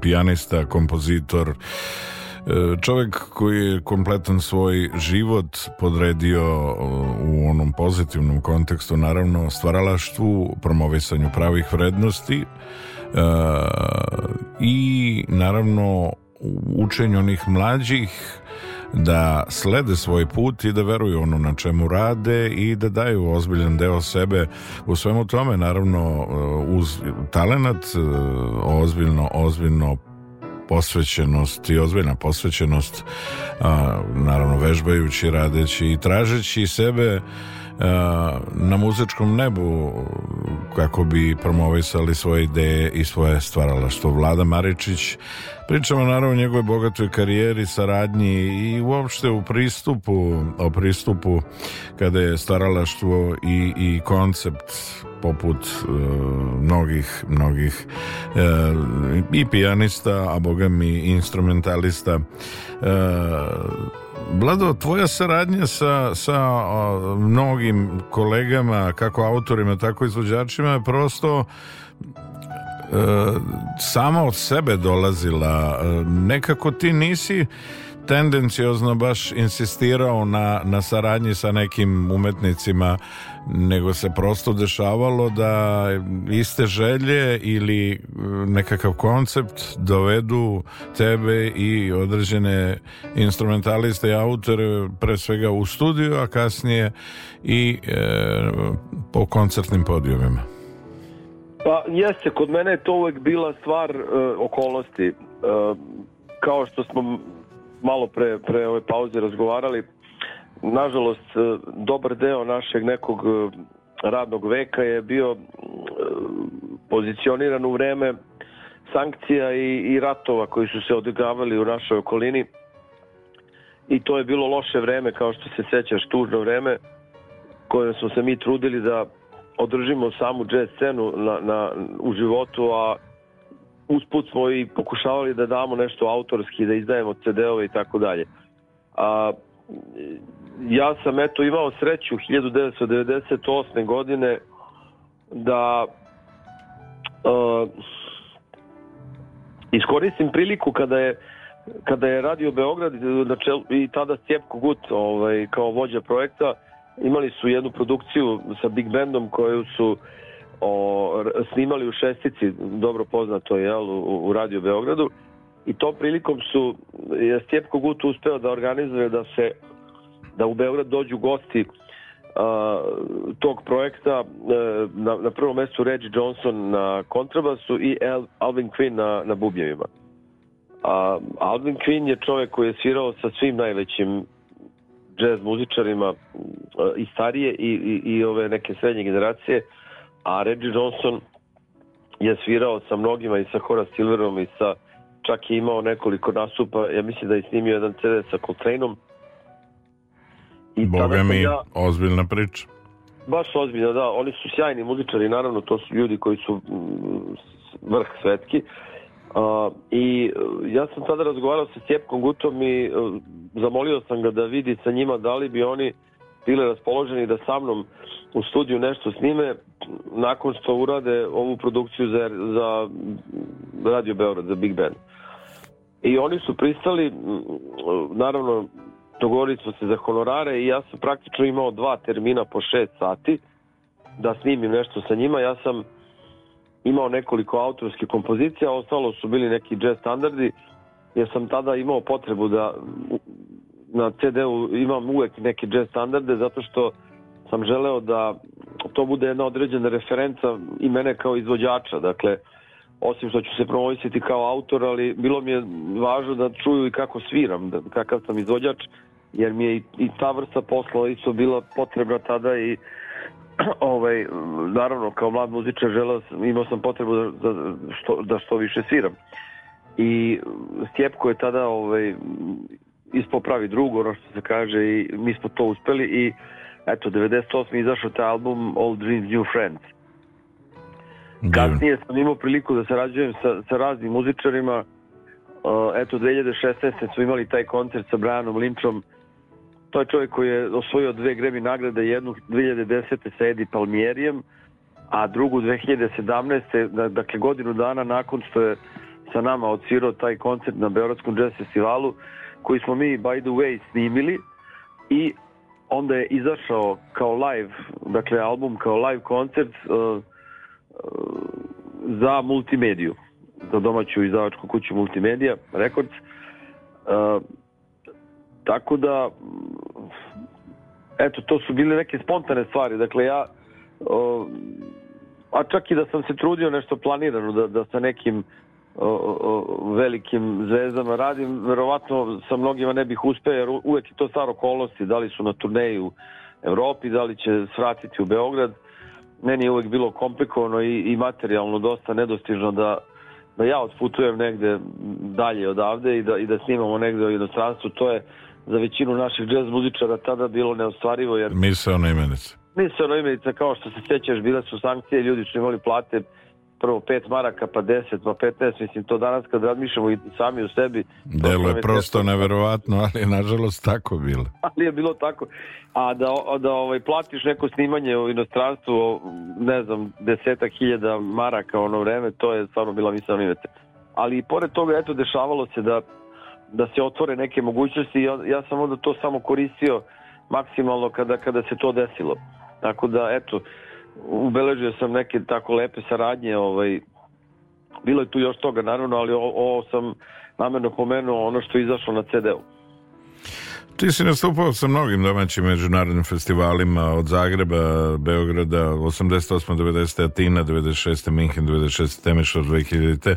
pijanista, kompozitor, e, čovjek koji je kompletan svoj život podredio e, u onom pozitivnom kontekstu, naravno stvaralaštvu, promovisanju pravih vrednosti i naravno učenju onih mlađih da slede svoj put i da veruju ono na čemu rade i da daju ozbiljan deo sebe u svemu tome, naravno uh, uz talenat, uh, ozbiljno, ozbiljno posvećenost i ozbiljna posvećenost a, uh, naravno vežbajući, radeći i tražeći sebe E, na muzičkom nebu kako bi promovisali svoje ideje i svoje stvaralaštvo. Vlada Maričić, pričamo naravno o njegovoj bogatoj karijeri, saradnji i uopšte u pristupu, o pristupu kada je stvaralaštvo i, i koncept poput e, mnogih, mnogih e, i pijanista, a boga mi instrumentalista e, Blado, tvoja saradnja sa, sa o, mnogim kolegama, kako autorima, tako i izvođačima, je prosto e, sama od sebe dolazila. E, nekako ti nisi tendenciozno baš insistirao na, na saradnji sa nekim umetnicima nego se prosto dešavalo da iste želje ili eh, nekakav koncept dovedu tebe i određene instrumentaliste i autore pre svega u studiju, a kasnije i e, po koncertnim podijumima. Pa jeste, kod mene je to uvek bila stvar e, okolnosti. E, kao što smo malo pre, pre ove pauze razgovarali, nažalost, e, dobar deo našeg nekog e, radnog veka je bio e, pozicioniran u vreme sankcija i, i ratova koji su se odigavali u našoj okolini i to je bilo loše vreme kao što se sećaš tužno vreme koje smo se mi trudili da održimo samu jazz scenu na, na, u životu a usput smo i pokušavali da damo nešto autorski, da izdajemo CD-ove i tako dalje. A, ja sam eto imao sreću 1998. godine da uh, iskoristim priliku kada je kada je Radio Beograd na čelu, i tada Stjepko Gut ovaj, kao vođa projekta imali su jednu produkciju sa Big Bandom koju su uh, o, snimali u šestici, dobro poznato je u, u Radio Beogradu i to prilikom su je Stjepko Gut uspeo da organizuje da se da u Beograd dođu gosti a, tog projekta a, e, na, na prvom mestu Reggie Johnson na kontrabasu i El, Alvin Quinn na, na bubnjevima. A, Alvin Quinn je čovek koji je svirao sa svim najvećim jazz muzičarima e, i starije i, i, i ove neke srednje generacije uh, a Reggie Johnson je svirao sa mnogima i sa Hora Silverom i sa čak je imao nekoliko nastupa ja mislim da je snimio jedan CD sa Coltraneom i Boga mi, ja, ozbiljna priča baš ozbiljna, da, oni su sjajni muzičari naravno to su ljudi koji su mm, vrh svetki. Uh, I e, ja sam tada razgovarao sa Stjepkom Gutom i uh, zamolio sam ga da vidi sa njima da li bi oni bile raspoloženi da sa mnom u studiju nešto snime nakon što urade ovu produkciju za, za Radio Beograd, za Big Band. I oni su pristali, naravno, dogovorili smo se za honorare i ja sam praktično imao dva termina po šest sati da snimim nešto sa njima. Ja sam imao nekoliko autorskih kompozicija, ostalo su bili neki jazz standardi, jer sam tada imao potrebu da na CD-u imam uvek neke jazz standarde zato što sam želeo da to bude jedna određena referenca i mene kao izvođača, dakle osim što ću se promovisati kao autor, ali bilo mi je važno da čuju i kako sviram, da, kakav sam izvođač, jer mi je i, i ta vrsta posla isto bila potrebna tada i ovaj, naravno kao mlad muzičar želeo sam, imao sam potrebu da, da, što, da što više sviram. I Stjepko je tada ovaj, ispopravi drugo, ono što se kaže, i mi smo to uspeli i eto, 98. izašao taj album All Dreams New Friends. Da. Kasnije sam imao priliku da sarađujem sa, sa raznim muzičarima. eto, 2016. smo imali taj koncert sa Brianom Lynchom. To je čovjek koji je osvojio dve Grammy nagrade, jednu 2010. sa Edi Palmierijem, a drugu 2017. Da, dakle, godinu dana nakon što je sa nama odsvirao taj koncert na Beogradskom jazz festivalu, koji smo mi by the way snimili i onda je izašao kao live, dakle album kao live koncert uh, uh za multimediju, za domaću izdavačku kuću Multimedija Records. Uh, tako da, eto, to su bile neke spontane stvari. Dakle, ja, uh, a čak i da sam se trudio nešto planirano, da, da sa nekim o, o velikim zvezdama radim, verovatno sa mnogima ne bih uspeo, jer uvek je to staro kolosti, da li su na turneju u Evropi, da li će svratiti u Beograd. Meni je uvek bilo komplikovano i, i materijalno dosta nedostižno da, da ja otputujem negde dalje odavde i da, i da snimamo negde u inostranstvu. To je za većinu naših džez muzičara tada bilo neostvarivo. Jer... Misalna imenica. Misalna imenica, kao što se sećaš, bile su sankcije, ljudi su imali plate prvo 5 maraka, pa 10, pa 15, mislim to danas kad razmišljamo i sami u sebi. Delo je prosto neverovatno, ali je nažalost tako bilo. Ali je bilo tako. A da, da ovaj, platiš neko snimanje u inostranstvu, ne znam, desetak hiljada maraka ono vreme, to je stvarno bila misla univete. Ali i pored toga, eto, dešavalo se da, da se otvore neke mogućnosti ja, ja sam onda to samo koristio maksimalno kada, kada se to desilo. Tako da, eto, ubeležio sam neke tako lepe saradnje, ovaj, bilo je tu još toga naravno, ali ovo sam namerno pomenuo ono što je izašlo na CD-u. Ti si nastupao sa mnogim domaćim međunarodnim festivalima od Zagreba, Beograda, 88. 90. Atina, 96. Minhen, 96. Temešar, 2000.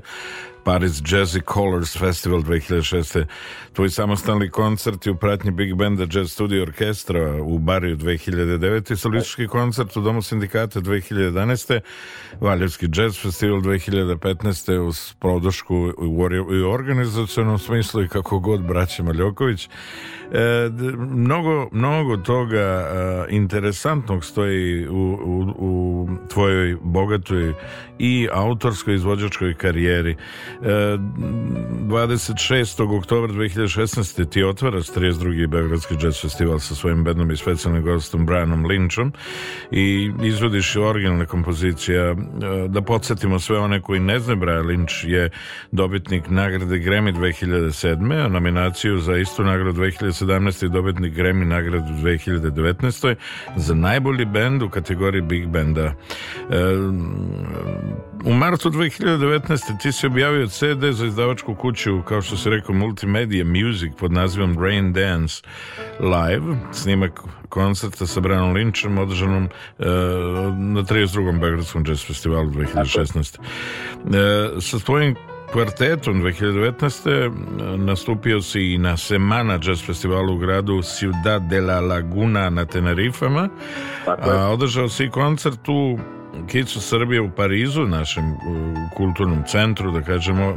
Paris Jazzy Colors Festival 2006. Tvoj samostalni koncert je u pratnji Big Benda Jazz Studio Orkestra u Bariju 2009. Solistički koncert u Domu sindikata 2011. Valjevski Jazz Festival 2015. uz prodošku u organizacijonom smislu i kako god braće Maljoković. E, mnogo, mnogo toga e, interesantnog stoji u, u, u tvojoj bogatoj i autorskoj izvođačkoj karijeri. 26. oktober 2016. ti otvara 32. Beogradski jazz festival sa svojim bednom i specijalnim gostom Brianom Lynchom i izvodiš originalne kompozicije. E, da podsjetimo sve one koji ne znaju, Brian Lynch je dobitnik nagrade Grammy 2007. a nominaciju za istu nagradu 2017. i dobitnik Grammy nagradu 2019. za najbolji bend u kategoriji Big Benda. E, U martu 2019. ti si objavio CD za izdavačku kuću, kao što se rekao, Multimedia Music pod nazivom Rain Dance Live, snimak koncerta sa Branom Linčem održanom e, na 32. Beogradskom jazz festivalu 2016. E, sa svojim kvartetom 2019. E, nastupio si i na Semana jazz festivalu u gradu Ciudad de la Laguna na Tenerifama, a održao si koncert u Kicu Srbije u Parizu, našem kulturnom centru, da kažemo,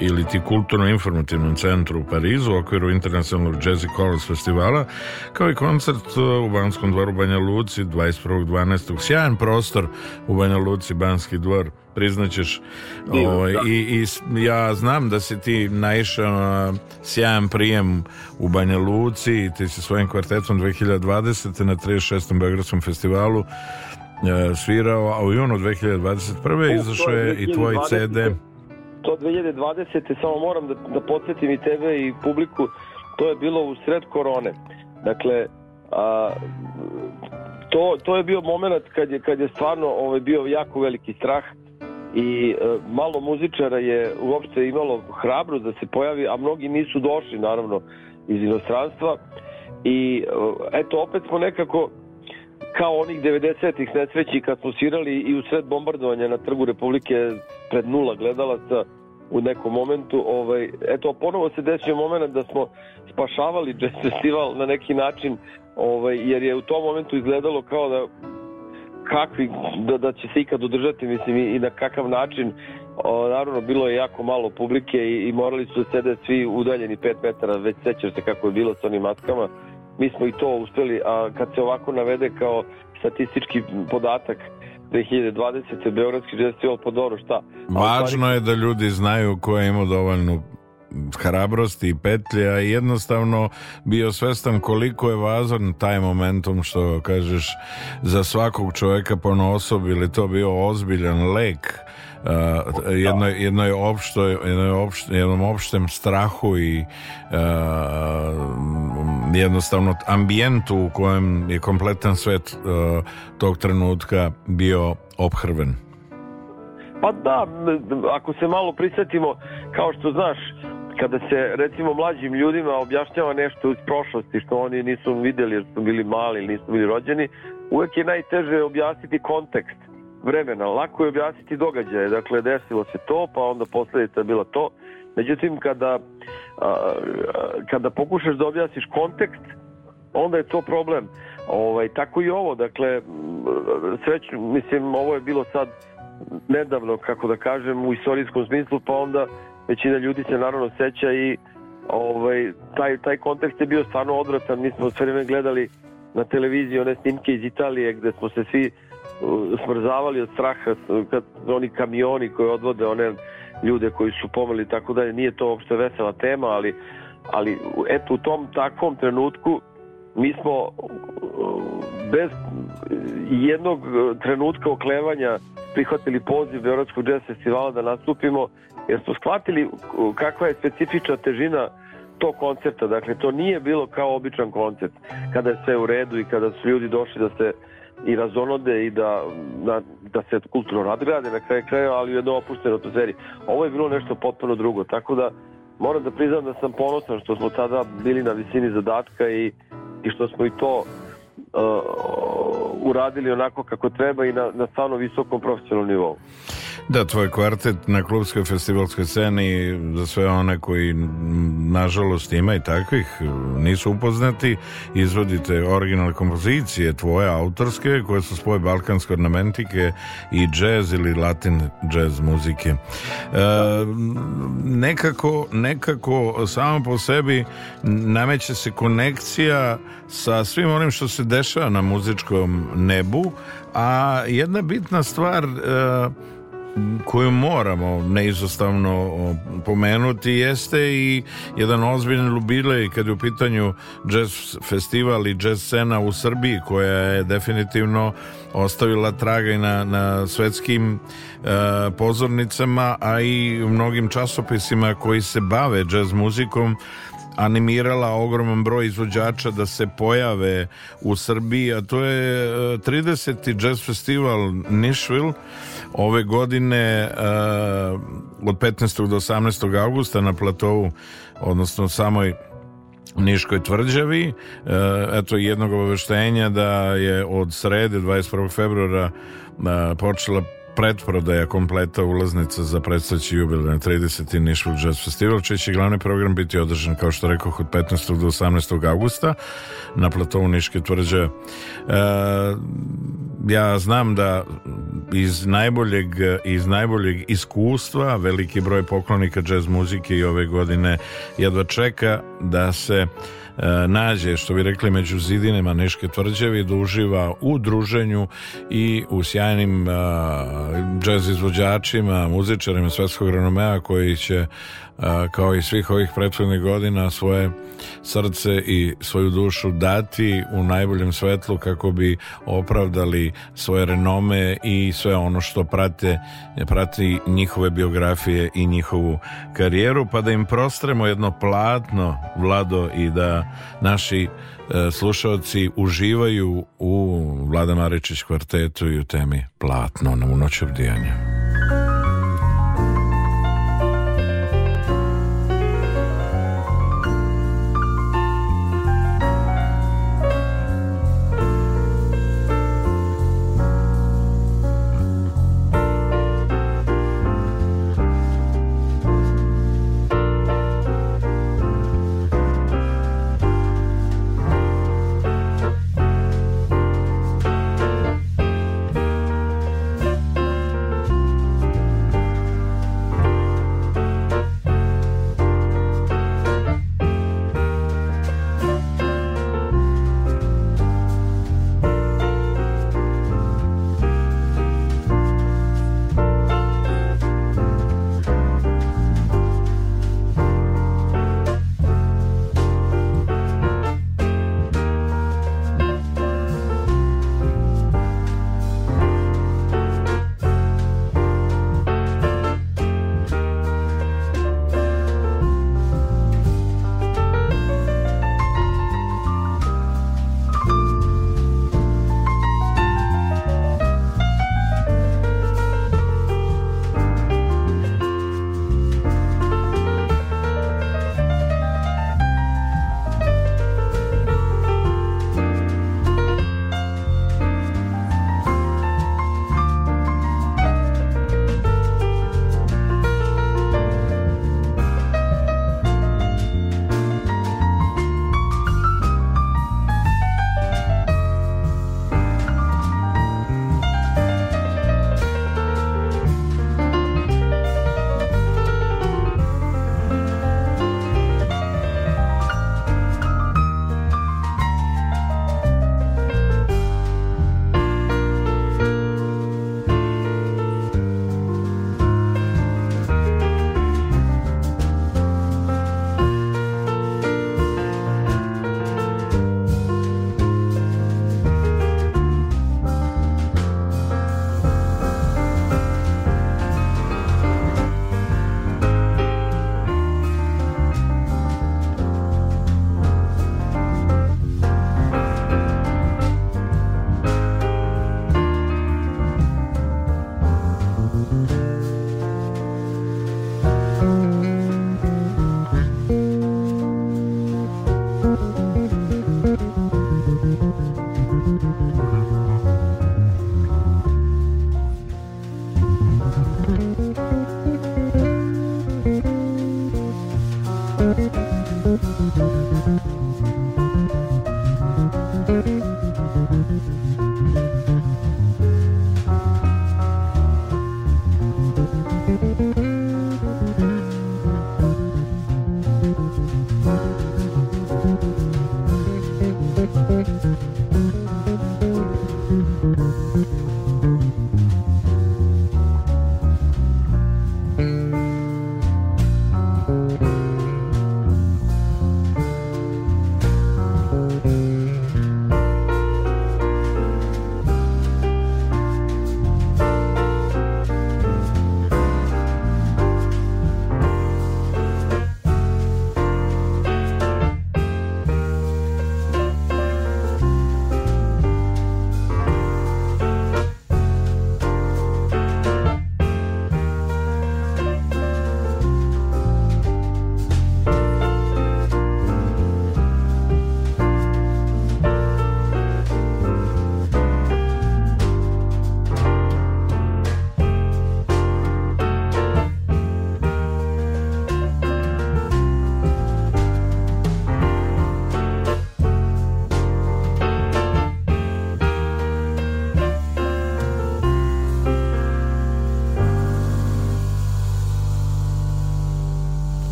ili ti kulturno-informativnom centru u Parizu u okviru Internacionalnog Jazz Colors festivala, kao i koncert e, u Banskom dvoru Banja Luci 21.12. Sjajan prostor u Banja Luci, Banski dvor priznaćeš o, ovaj, da. i, i ja znam da si ti naišao na sjajan prijem u Banja Luci i ti si svojim kvartetom 2020. na 36. Beogradskom festivalu E, svirao, a u junu 2021. izašao je i tvoj CD. To 2020. samo moram da, da podsjetim i tebe i publiku, to je bilo u sred korone. Dakle, a, to, to je bio moment kad je, kad je stvarno ovaj, bio jako veliki strah i e, malo muzičara je uopšte imalo hrabru da se pojavi, a mnogi nisu došli naravno iz inostranstva i e, eto opet smo nekako kao onih 90-ih nesreći kad smo svirali i u sred bombardovanja na trgu Republike pred nula gledalaca u nekom momentu. Ovaj, eto, ponovo se desio moment da smo spašavali jazz festival na neki način, ovaj, jer je u tom momentu izgledalo kao da kakvi, da, da će se ikad održati, mislim, i, i na kakav način. O, naravno, bilo je jako malo publike i, i morali su da sede svi udaljeni 5 metara, već sećaš se kako je bilo sa onim matkama mi smo i to uspeli, a kad se ovako navede kao statistički podatak 2020. Beogradski festival, pa dobro, šta? Važno je da ljudi znaju ko je imao dovoljnu hrabrosti i petlje, a jednostavno bio svestan koliko je važan taj momentum što kažeš za svakog čoveka po osob ili to bio ozbiljan lek Uh, jedno, jedno je opšto, jedno je opšte, jednom opštem strahu i uh, jednostavno ambijentu u kojem je kompletan svet uh, tog trenutka bio obhrven. Pa da, ako se malo prisetimo, kao što znaš, kada se recimo mlađim ljudima objašnjava nešto iz prošlosti što oni nisu videli jer su bili mali ili nisu bili rođeni, uvek je najteže objasniti kontekst vremena. Lako je objasniti događaje, dakle desilo se to, pa onda posledica bila to. Međutim, kada, a, a, kada pokušaš da objasniš kontekst, onda je to problem. Ovaj, tako i ovo, dakle, sveć, mislim, ovo je bilo sad nedavno, kako da kažem, u istorijskom smislu, pa onda većina ljudi se naravno seća i ovaj, taj, taj kontekst je bio stvarno odvratan. Mi smo sve vreme gledali na televiziji one snimke iz Italije gde smo se svi smrzavali od straha kad oni kamioni koji odvode one ljude koji su pomeli tako da nije to uopšte vesela tema ali ali eto u tom takvom trenutku mi smo uh, bez jednog trenutka oklevanja prihvatili poziv Beogradskog jazz festivala da nastupimo jer smo shvatili uh, kakva je specifična težina tog koncerta, dakle to nije bilo kao običan koncert kada je sve u redu i kada su ljudi došli da se i razonode i da, da, da se kulturno nadgrade na kraju kraja, ali u jednoj opuštenoj atmosferi. Ovo je bilo nešto potpuno drugo, tako da moram da priznam da sam ponosan što smo tada bili na visini zadatka i, i što smo i to uh, uradili onako kako treba i na, na stvarno visokom profesionalnom nivou. Da, tvoj kvartet na klubskoj festivalskoj sceni za sve one koji nažalost ima i takvih nisu upoznati izvodite originalne kompozicije tvoje autorske koje su spoje balkanske ornamentike i džez ili latin džez muzike e, nekako, nekako samo po sebi nameće se konekcija sa svim onim što se dešava dešava na muzičkom nebu, a jedna bitna stvar e, koju moramo neizostavno pomenuti jeste i jedan ozbiljan lubilej kad je u pitanju jazz festival i jazz scena u Srbiji koja je definitivno ostavila traga i na, na svetskim e, pozornicama a i mnogim časopisima koji se bave jazz muzikom animirala ogroman broj izvođača da se pojave u Srbiji, a to je 30. E, jazz festival Nashville ove godine e, od 15. do 18. augusta na platovu, odnosno samoj Niškoj tvrđavi e, eto jednog obaveštenja da je od srede 21. februara počela Predprodaja kompleta ulaznica za predstavljaći jubilne 30. Nišvil Jazz Festival, čiji će glavni program biti održan, kao što rekoh, od 15. do 18. augusta na platovu Niške tvrđe. E, ja znam da iz najboljeg, iz najboljeg iskustva veliki broj poklonika jazz muzike i ove godine jedva čeka da se E, nađe, što bi rekli, među zidinima Niške tvrđave da uživa u druženju i u sjajnim jazz e, izvođačima, muzičarima svetskog renomea koji će kao i svih ovih prethodnih godina svoje srce i svoju dušu dati u najboljem svetlu kako bi opravdali svoje renome i sve ono što prate prati njihove biografije i njihovu karijeru pa da im prostremo jedno platno vlado i da naši e, slušalci uživaju u Vlada Maričić kvartetu i u temi platno u noću bdijanja.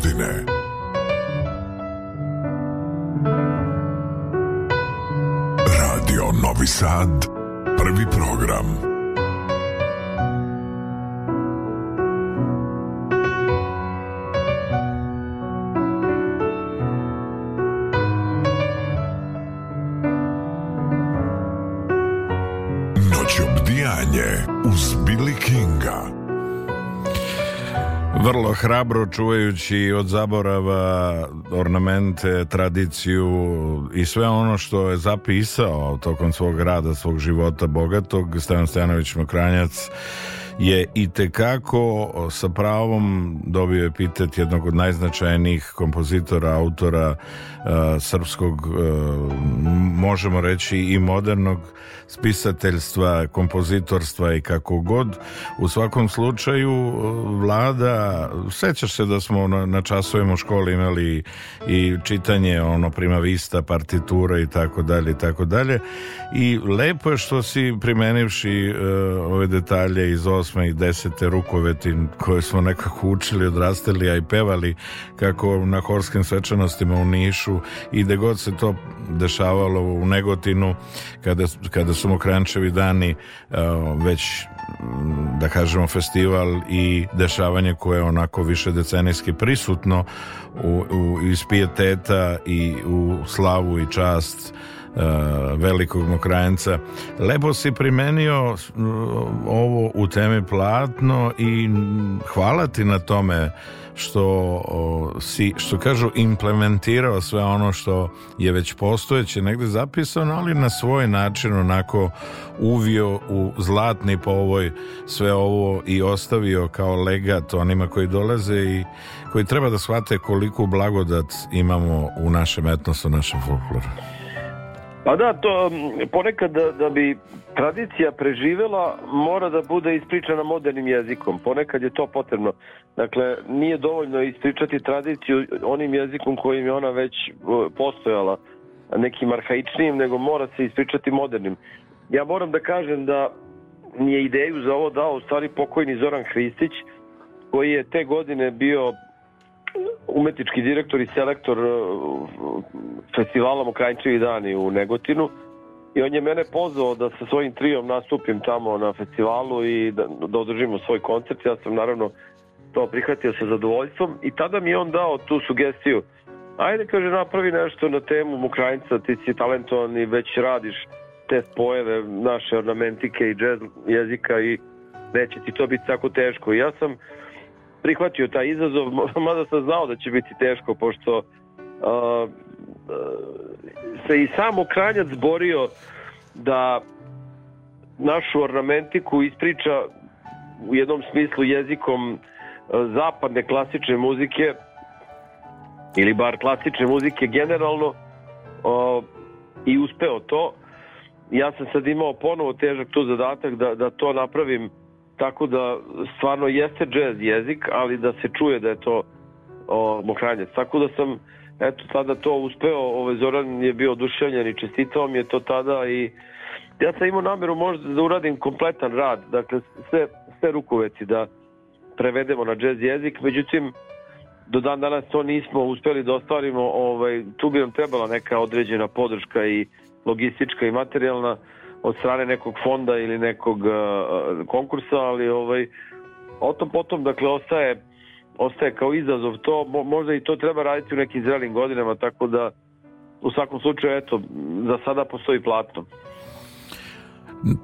godine. Radio Novi Sad hrabro čuvajući od zaborava ornamente, tradiciju i sve ono što je zapisao tokom svog rada, svog života bogatog, Stojan Stojanović Mokranjac je i tekako sa pravom dobio je jednog od najznačajnijih kompozitora, autora uh, srpskog, uh, možemo reći i modernog spisateljstva, kompozitorstva i kako god. U svakom slučaju vlada, sećaš se da smo na, na časovima u školi imali i čitanje ono prima vista, partitura i tako dalje i tako dalje. I lepo je što si primenivši uh, ove detalje iz osme i desete rukovetin koje smo nekako učili, odrastili, a i pevali kako na horskim svečanostima u Nišu i gde god se to dešavalo u Negotinu kada, kada su mu Krančevi dani e, već mm, da kažemo festival i dešavanje koje je onako više decenijski prisutno u, u, iz pijeteta i u slavu i čast Eh, velikog mokrajanca. Lepo si primenio eh, ovo u temi platno i hvala ti na tome što si, što kažu, implementirao sve ono što je već postojeće negde zapisano, ali na svoj način onako uvio u zlatni povoj sve ovo i ostavio kao legat onima koji dolaze i koji treba da shvate koliku blagodat imamo u našem etnosu, u našem folkloru. Pa da, to ponekad da, da bi tradicija preživela mora da bude ispričana modernim jezikom. Ponekad je to potrebno. Dakle, nije dovoljno ispričati tradiciju onim jezikom kojim je ona već postojala, nekim arhaičnijim, nego mora se ispričati modernim. Ja moram da kažem da mi je ideju za ovo dao u stvari pokojni Zoran Hristić, koji je te godine bio umetički direktor i selektor e, festivala Mokrajnčevi dani u Negotinu i on je mene pozvao da sa svojim trijom nastupim tamo na festivalu i da, da održimo svoj koncert. Ja sam naravno to prihvatio sa zadovoljstvom i tada mi je on dao tu sugestiju ajde kaže napravi nešto na temu Mokrajnca, ti si talentovan i već radiš te spojeve naše ornamentike i džez jezika i neće ti to biti tako teško. I ja sam prihvatio taj izazov, mada sam znao da će biti teško, pošto uh, uh se i sam Kranjac borio da našu ornamentiku ispriča u jednom smislu jezikom uh, zapadne klasične muzike ili bar klasične muzike generalno uh, i uspeo to ja sam sad imao ponovo težak tu zadatak da, da to napravim Tako da stvarno jeste džez jezik, ali da se čuje da je to o, mokranjac. Tako da sam eto tada to uspeo, ovaj Zoran je bio oduševljen i čestitao mi je to tada i ja sam imao nameru možda da uradim kompletan rad, dakle sve, sve rukoveci da prevedemo na džez jezik, međutim do dan danas to nismo uspeli da ostvarimo, ovaj, tu bi nam trebala neka određena podrška i logistička i materijalna, od strane nekog fonda ili nekog uh, uh, konkursa, ali ovaj, o tom potom, dakle, ostaje, ostaje kao izazov to, mo, možda i to treba raditi u nekim zrelim godinama, tako da u svakom slučaju, eto, za sada postoji platno.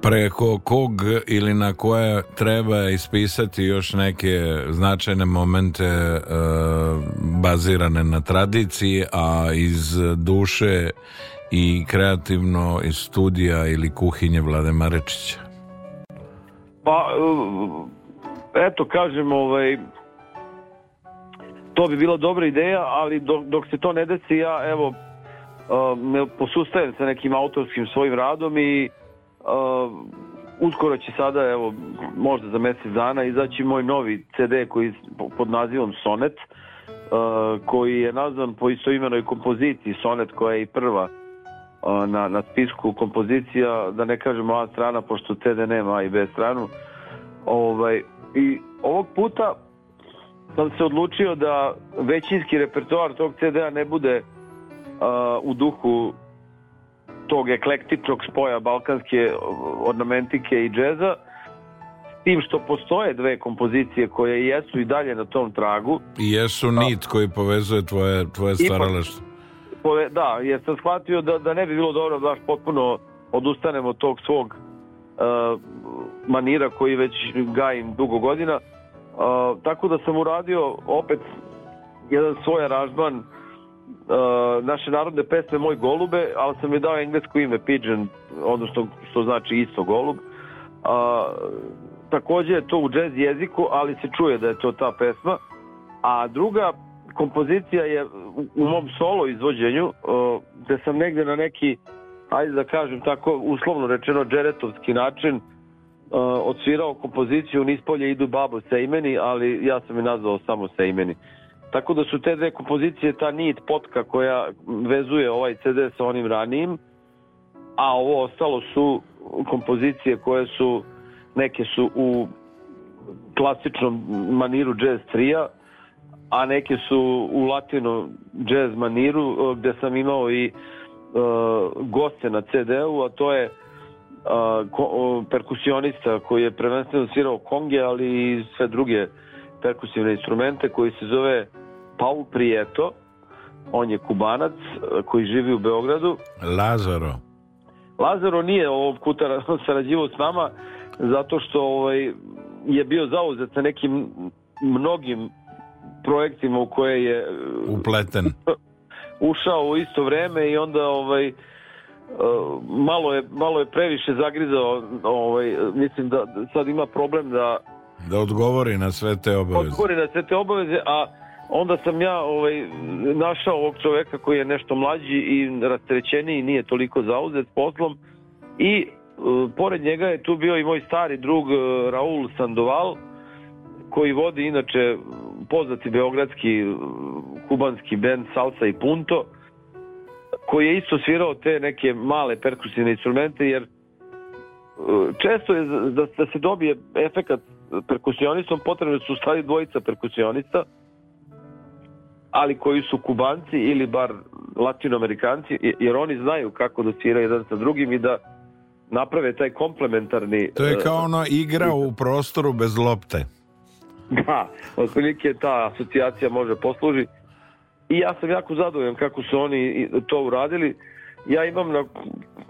Preko kog ili na koje treba ispisati još neke značajne momente e, bazirane na tradiciji, a iz duše i kreativno iz studija ili kuhinje Vlade Marečića? Pa, eto, kažem, ovaj, to bi bila dobra ideja, ali dok, dok se to ne desi, ja, evo, me um, posustajem sa nekim autorskim svojim radom i uh, uskoro će sada, evo, možda za mesec dana, izaći moj novi CD koji pod nazivom Sonet, uh, koji je nazvan po istoimenoj kompoziciji Sonet koja je i prva na, na spisku kompozicija, da ne kažemo A strana, pošto CD nema A i B stranu. Ovaj, I ovog puta sam se odlučio da većinski repertoar tog CD-a ne bude a, u duhu tog eklektičnog spoja balkanske ornamentike i džeza, tim što postoje dve kompozicije koje jesu i dalje na tom tragu. I jesu nit koji povezuje tvoje, tvoje staralaštvo pove, da, jer sam shvatio da, da ne bi bilo dobro da baš potpuno odustanemo od tog svog uh, manira koji već gajim dugo godina. Uh, tako da sam uradio opet jedan svoj aranžman uh, naše narodne pesme Moj golube, ali sam je dao englesko ime Pigeon, odnosno što znači isto golub. Uh, takođe je to u džez jeziku, ali se čuje da je to ta pesma. A druga kompozicija je u mom solo izvođenju, gde sam negde na neki, ajde da kažem tako, uslovno rečeno, džeretovski način odsvirao kompoziciju Nispolje idu babo imeni, ali ja sam je nazvao samo sa imeni. Tako da su te dve kompozicije, ta nit potka koja vezuje ovaj CD sa onim ranijim, a ovo ostalo su kompozicije koje su, neke su u klasičnom maniru jazz trija, a neke su u latino jazz maniru e, gde sam imao i e, goste na CD-u, a to je e, perkusionista koji je prvenstveno svirao konge, ali i sve druge perkusivne instrumente koji se zove Paul Prieto, on je kubanac koji živi u Beogradu. Lazaro. Lazaro nije ovog kuta sarađivao s nama zato što ovaj, je bio zauzet sa nekim mnogim projektima u koje je e, upleten. ušao u isto vreme i onda ovaj e, malo je malo je previše zagrizao ovaj mislim da, da sad ima problem da da odgovori na sve te obaveze. Odgovori na sve te obaveze, a onda sam ja ovaj, našao ovog čoveka koji je nešto mlađi i rastrećeniji, nije toliko zauzet poslom i e, pored njega je tu bio i moj stari drug Raul Sandoval koji vodi inače poznati beogradski kubanski bend Salsa i Punto koji je isto svirao te neke male perkusivne instrumente jer e, često je da, da se dobije efekat perkusionistom potrebno su stali dvojica perkusionista ali koji su kubanci ili bar latinoamerikanci jer oni znaju kako da svira jedan sa drugim i da naprave taj komplementarni... To je e, kao ono igra u prostoru bez lopte. Da, otprilike ta asocijacija može posluži. I ja sam jako zadovoljan kako su oni to uradili. Ja imam na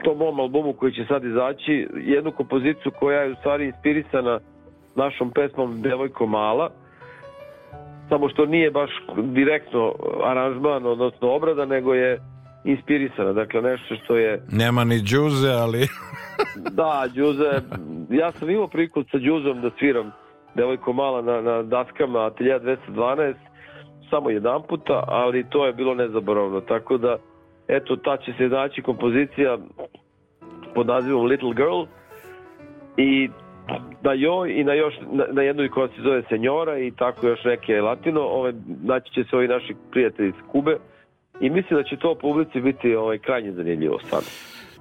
tom mom albumu koji će sad izaći jednu kompoziciju koja je u stvari inspirisana našom pesmom Devojko mala samo što nije baš direktno aranžman, odnosno obrada, nego je inspirisana, dakle nešto što je... Nema ni džuze, ali... da, džuze, ja sam imao prikod sa džuzom da sviram devojko mala na, na daskama Atelja 212 samo jedan puta, ali to je bilo nezaboravno. Tako da, eto, ta će se naći kompozicija pod nazivom Little Girl i na joj i na još na, na jednoj koja se zove Senjora i tako još neke latino, ove, naći će se ovi naši prijatelji iz Kube i mislim da će to publici biti ovaj, krajnje zanimljivo stvarno.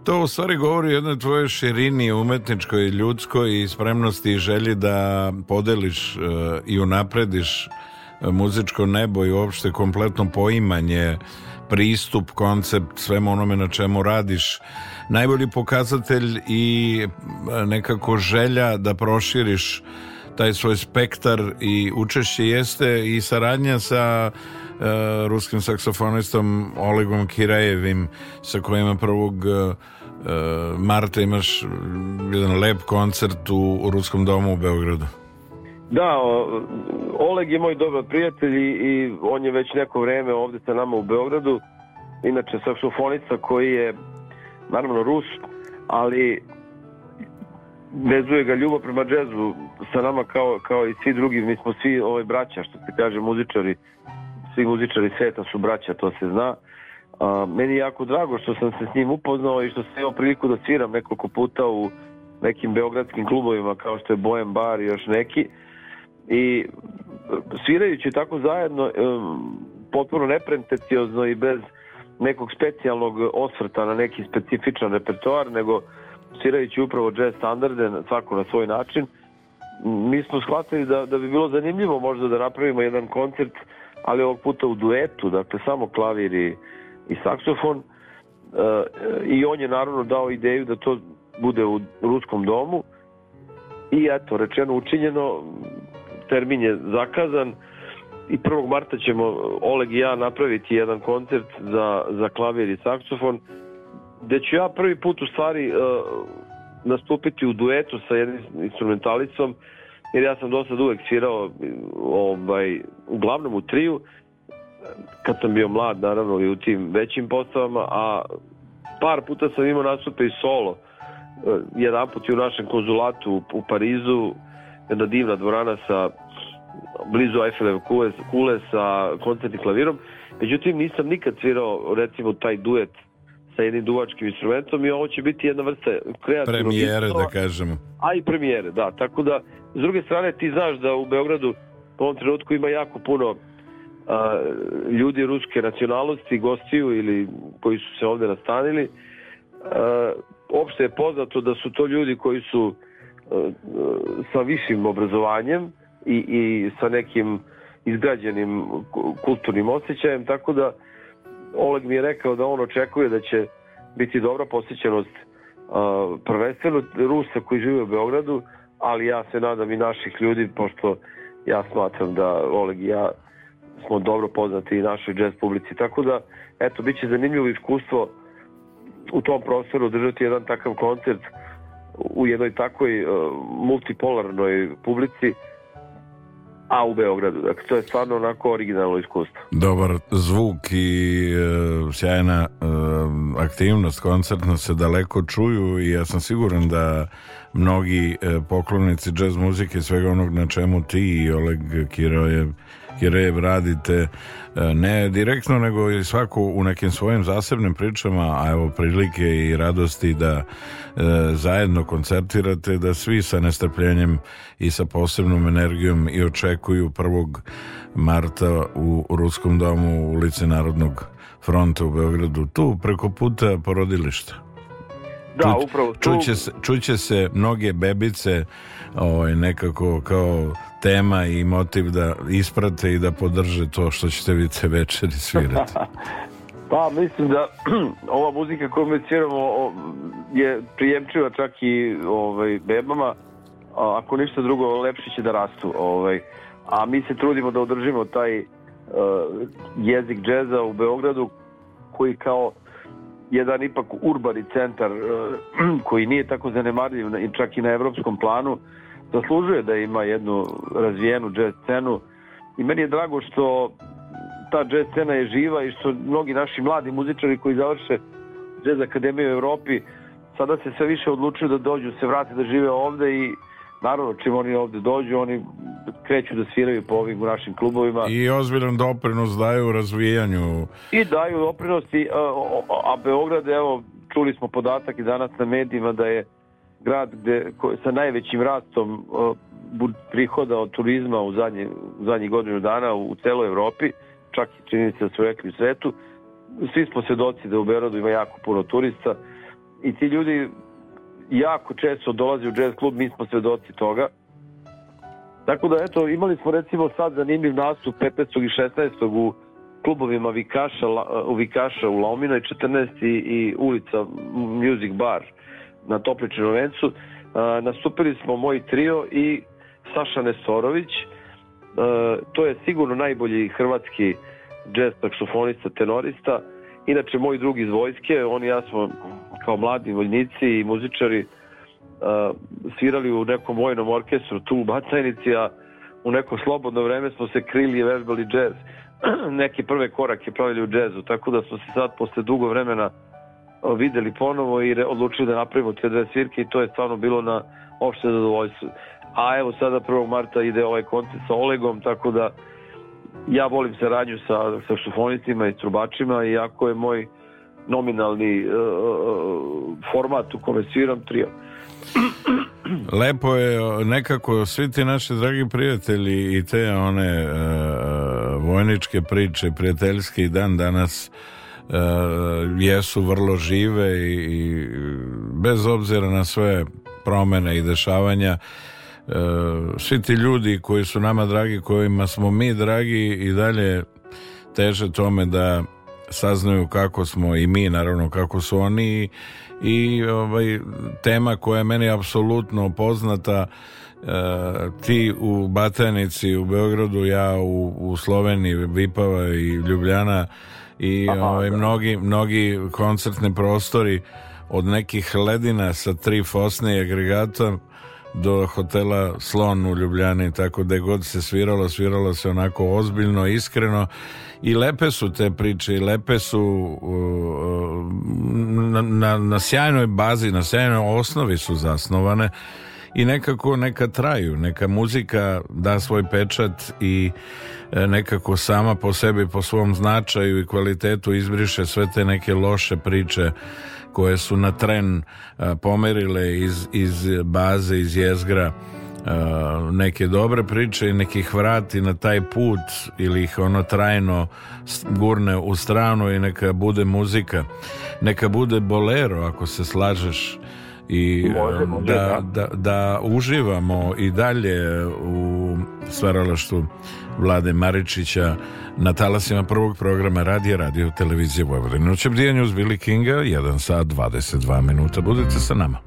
To u stvari govori o jednoj tvojoj širini umetničkoj, ljudskoj i spremnosti i želji da podeliš e, i unaprediš e, muzičko nebo i uopšte kompletno poimanje pristup, koncept, svemu onome na čemu radiš. Najbolji pokazatelj i e, nekako želja da proširiš taj svoj spektar i učešće jeste i saradnja sa Eh, ruskim saksofonistom Olegom Kirajevim sa kojima prvog uh, Marta imaš jedan lep koncert u Ruskom domu u Beogradu. Da, Oleg je moj dobar prijatelj i on je već neko vreme ovde sa nama u Beogradu. Inače, saksofonista koji je naravno Rus, ali vezuje ga ljubav prema džezu sa nama kao, kao i svi drugi. Mi smo svi ovaj, braća, što se kaže, muzičari svi muzičari sveta su braća, to se zna. A, meni je jako drago što sam se s njim upoznao i što sam imao priliku da sviram nekoliko puta u nekim beogradskim klubovima kao što je Bojem Bar i još neki. I e, svirajući tako zajedno, e, potpuno nepretenciozno i bez nekog specijalnog osvrta na neki specifičan repertoar, nego svirajući upravo jazz standarde, svako na svoj način, mi smo shvatili da, da bi bilo zanimljivo možda da napravimo jedan koncert uh, ali ovog puta u duetu, dakle samo klavir i, i saksofon. E, I on je naravno dao ideju da to bude u Ruskom domu i eto, rečeno učinjeno, termin je zakazan i 1. marta ćemo Oleg i ja napraviti jedan koncert za, za klavir i saksofon gde ću ja prvi put u stvari e, nastupiti u duetu sa jednim instrumentalicom jer ja sam do sad uvek svirao ovaj, uglavnom u triju, kad sam bio mlad, naravno, i u tim većim postavama, a par puta sam imao nastupe i solo. E, jedan put u našem konzulatu u Parizu, jedna divna dvorana sa blizu Eiffeleve kule, kule sa koncertnim klavirom. Međutim, nisam nikad svirao, recimo, taj duet sa jednim duvačkim instrumentom i ovo će biti jedna vrsta kreativnog premijere da kažemo a i premijere da tako da s druge strane ti znaš da u Beogradu u ovom trenutku ima jako puno a, ljudi ruske nacionalnosti gostiju ili koji su se ovde nastanili a, opšte je poznato da su to ljudi koji su a, sa višim obrazovanjem i, i sa nekim izgrađenim kulturnim osjećajem tako da Oleg mi je rekao da on očekuje da će biti dobra posjećenost uh, prvenstveno Rusa koji žive u Beogradu, ali ja se nadam i naših ljudi, pošto ja smatram da Oleg i ja smo dobro poznati i našoj jazz publici. Tako da, eto, bit će zanimljivo iskustvo u tom prostoru držati jedan takav koncert u jednoj takvoj uh, multipolarnoj publici uh, a u Beogradu. Dakle, to je stvarno onako originalno iskustvo. Dobar zvuk i e, sjajna e, aktivnost koncertno se daleko čuju i ja sam siguran da mnogi e, poklonici džez muzike i svega onog na čemu ti i Oleg Kirojev Kirejev radite e, ne direktno nego i svako u nekim svojim zasebnim pričama a evo prilike i radosti da e, zajedno koncertirate da svi sa nestrpljenjem i sa posebnom energijom i očekuju 1. marta u Ruskom domu u ulici Narodnog fronta u Beogradu, tu preko puta porodilišta. Da, Ču, upravo tu. Čuće se, čuće se mnoge bebice ovaj, nekako kao tema i motiv da isprate i da podrže to što ćete vi te večeri svirati. Pa mislim da ova muzika koju mi sviramo je prijemčiva čak i ovaj, bebama, ako ništa drugo lepše će da rastu. Ovaj. A mi se trudimo da održimo taj Uh, jezik džeza u Beogradu koji kao jedan ipak urbani centar uh, koji nije tako zanemarljiv čak i na evropskom planu zaslužuje da ima jednu razvijenu džez scenu i meni je drago što ta džez scena je živa i što mnogi naši mladi muzičari koji završe džez akademiju u Evropi sada se sve više odlučuju da dođu, se vrate da žive ovde i Naravno, čim oni ovde dođu, oni kreću da sviraju po ovim našim klubovima. I ozbiljan doprinos daju u razvijanju. I daju doprinosti, a Beograd, evo, čuli smo podatak i danas na medijima da je grad gde, ko, sa najvećim rastom prihoda od turizma u zadnje, u zadnjih godinu dana u, u celoj Evropi, čak i čini se da su rekli u svetu, svi smo svedoci da u Beorodu ima jako puno turista i ti ljudi jako često dolazi u jazz klub, mi smo svedoci toga. Tako da, eto, imali smo recimo sad zanimljiv nastup 15. i 16. u klubovima Vikaša, e, u Vikaša u Lominoj 14. I, i ulica Music Bar na Topličnom vencu. E, nastupili smo moj trio i Saša Nesorović. E, to je sigurno najbolji hrvatski jazz taksofonista, tenorista. Inače, moj drug iz vojske, on i ja smo kao mladi vojnici i muzičari uh, svirali u nekom vojnom orkestru tu u Batajnici, a u neko slobodno vreme smo se krili i vežbali džez. Neki prve korake pravili u džezu, tako da smo se sad posle dugo vremena videli ponovo i odlučili da napravimo te dve svirke i to je stvarno bilo na opšte zadovoljstvo. A evo sada 1. marta ide ovaj koncert sa Olegom, tako da ja volim saradnju sa saksofonistima i trubačima, i iako je moj uh, nominalni uh, format u kome sviram trio. Lepo je nekako svi ti naši dragi prijatelji i te one uh, vojničke priče, prijateljski dan danas uh, jesu vrlo žive i, i bez obzira na sve promene i dešavanja svi ti ljudi koji su nama dragi, kojima smo mi dragi i dalje teže tome da saznaju kako smo i mi naravno kako su oni i ovaj, tema koja je meni apsolutno poznata e, ti u Batajnici u Beogradu ja u, u Sloveniji Vipava i Ljubljana i Aha, ovaj, da. mnogi, mnogi koncertni prostori od nekih ledina sa tri fosne i agregata do hotela Slon u Ljubljani, tako da god se sviralo, sviralo se onako ozbiljno, iskreno i lepe su te priče i lepe su uh, na, na, na sjajnoj bazi, na sjajnoj osnovi su zasnovane i nekako neka traju, neka muzika da svoj pečat i e, nekako sama po sebi, po svom značaju i kvalitetu izbriše sve te neke loše priče koje su na tren e, pomerile iz, iz baze, iz jezgra e, neke dobre priče i nekih vrati na taj put ili ih ono trajno gurne u stranu i neka bude muzika neka bude bolero ako se slažeš i um, da, da, da, da uživamo i dalje u stvaralaštu Vlade Maričića na talasima prvog programa radija Radio Televizije Vojvodine. Noćebdijanje uz Billy Kinga, 1 sat 22 minuta. Budite sa nama.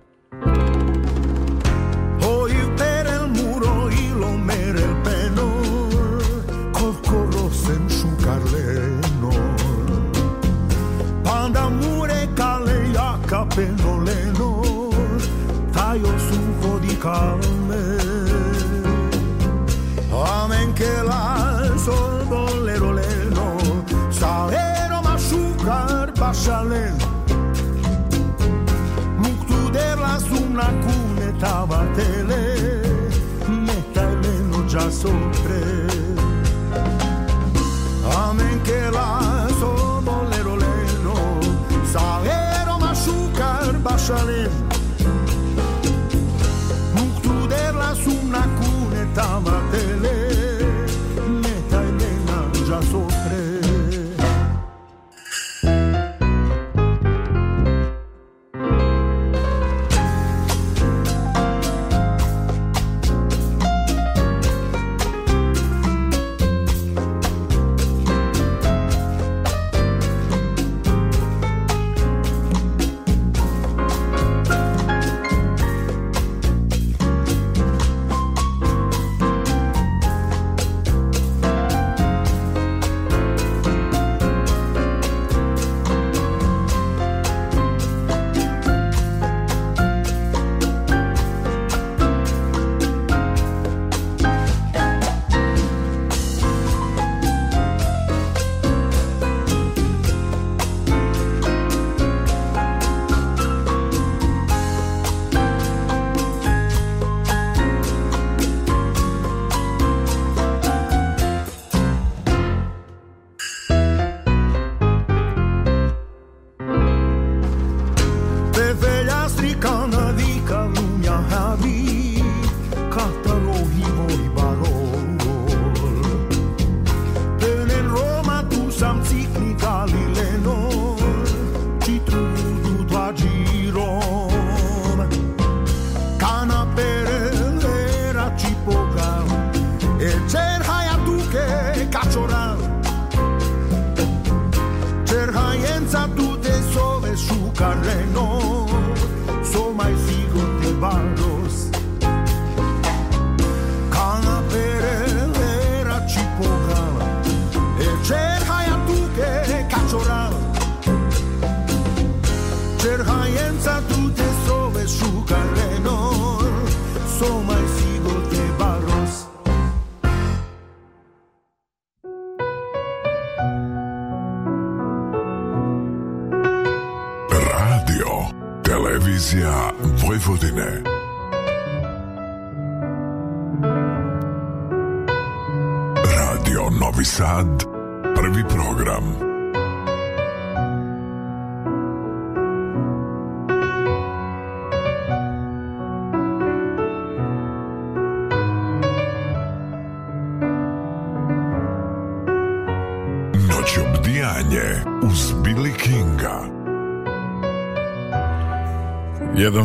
No.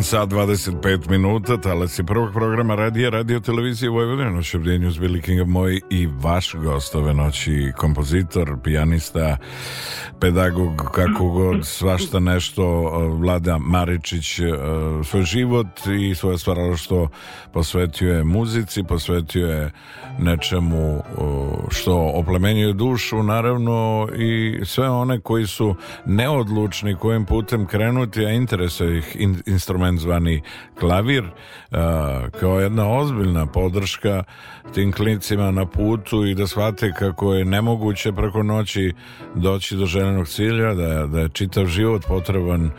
1 sat 25 minuta, talas je prvog programa radija Radio Televizije Vojvodina. Naš obdjenju Billy moj i vaš gost ove noći, kompozitor, pijanista, pedagog, kako god, svašta nešto, Vlada Maričić, e, svoj život i svoje stvaralaštvo posvetio je muzici, posvetio je nečemu e, što oplemenjuje dušu, naravno i sve one koji su neodlučni kojim putem krenuti, a interese ih in, instrument zvani klavir kao jedna ozbiljna podrška tim klincima na putu i da shvate kako je nemoguće preko noći doći do željenog cilja, da je, da je čitav život potreban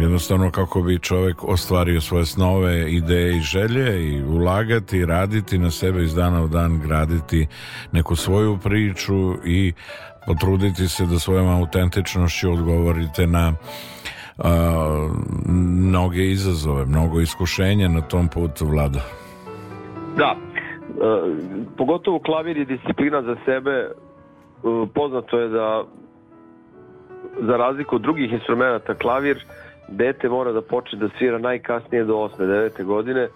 jednostavno kako bi čovjek ostvario svoje snove, ideje i želje i ulagati, raditi na sebe iz dana u dan, graditi neku svoju priču i potruditi se da svojom autentičnošću odgovorite na a, mnoge izazove, mnogo iskušenja na tom putu vlada. Da, e, pogotovo klavir je disciplina za sebe, e, poznato je da za razliku od drugih instrumenta klavir dete mora da počne da svira najkasnije do 8-9 godine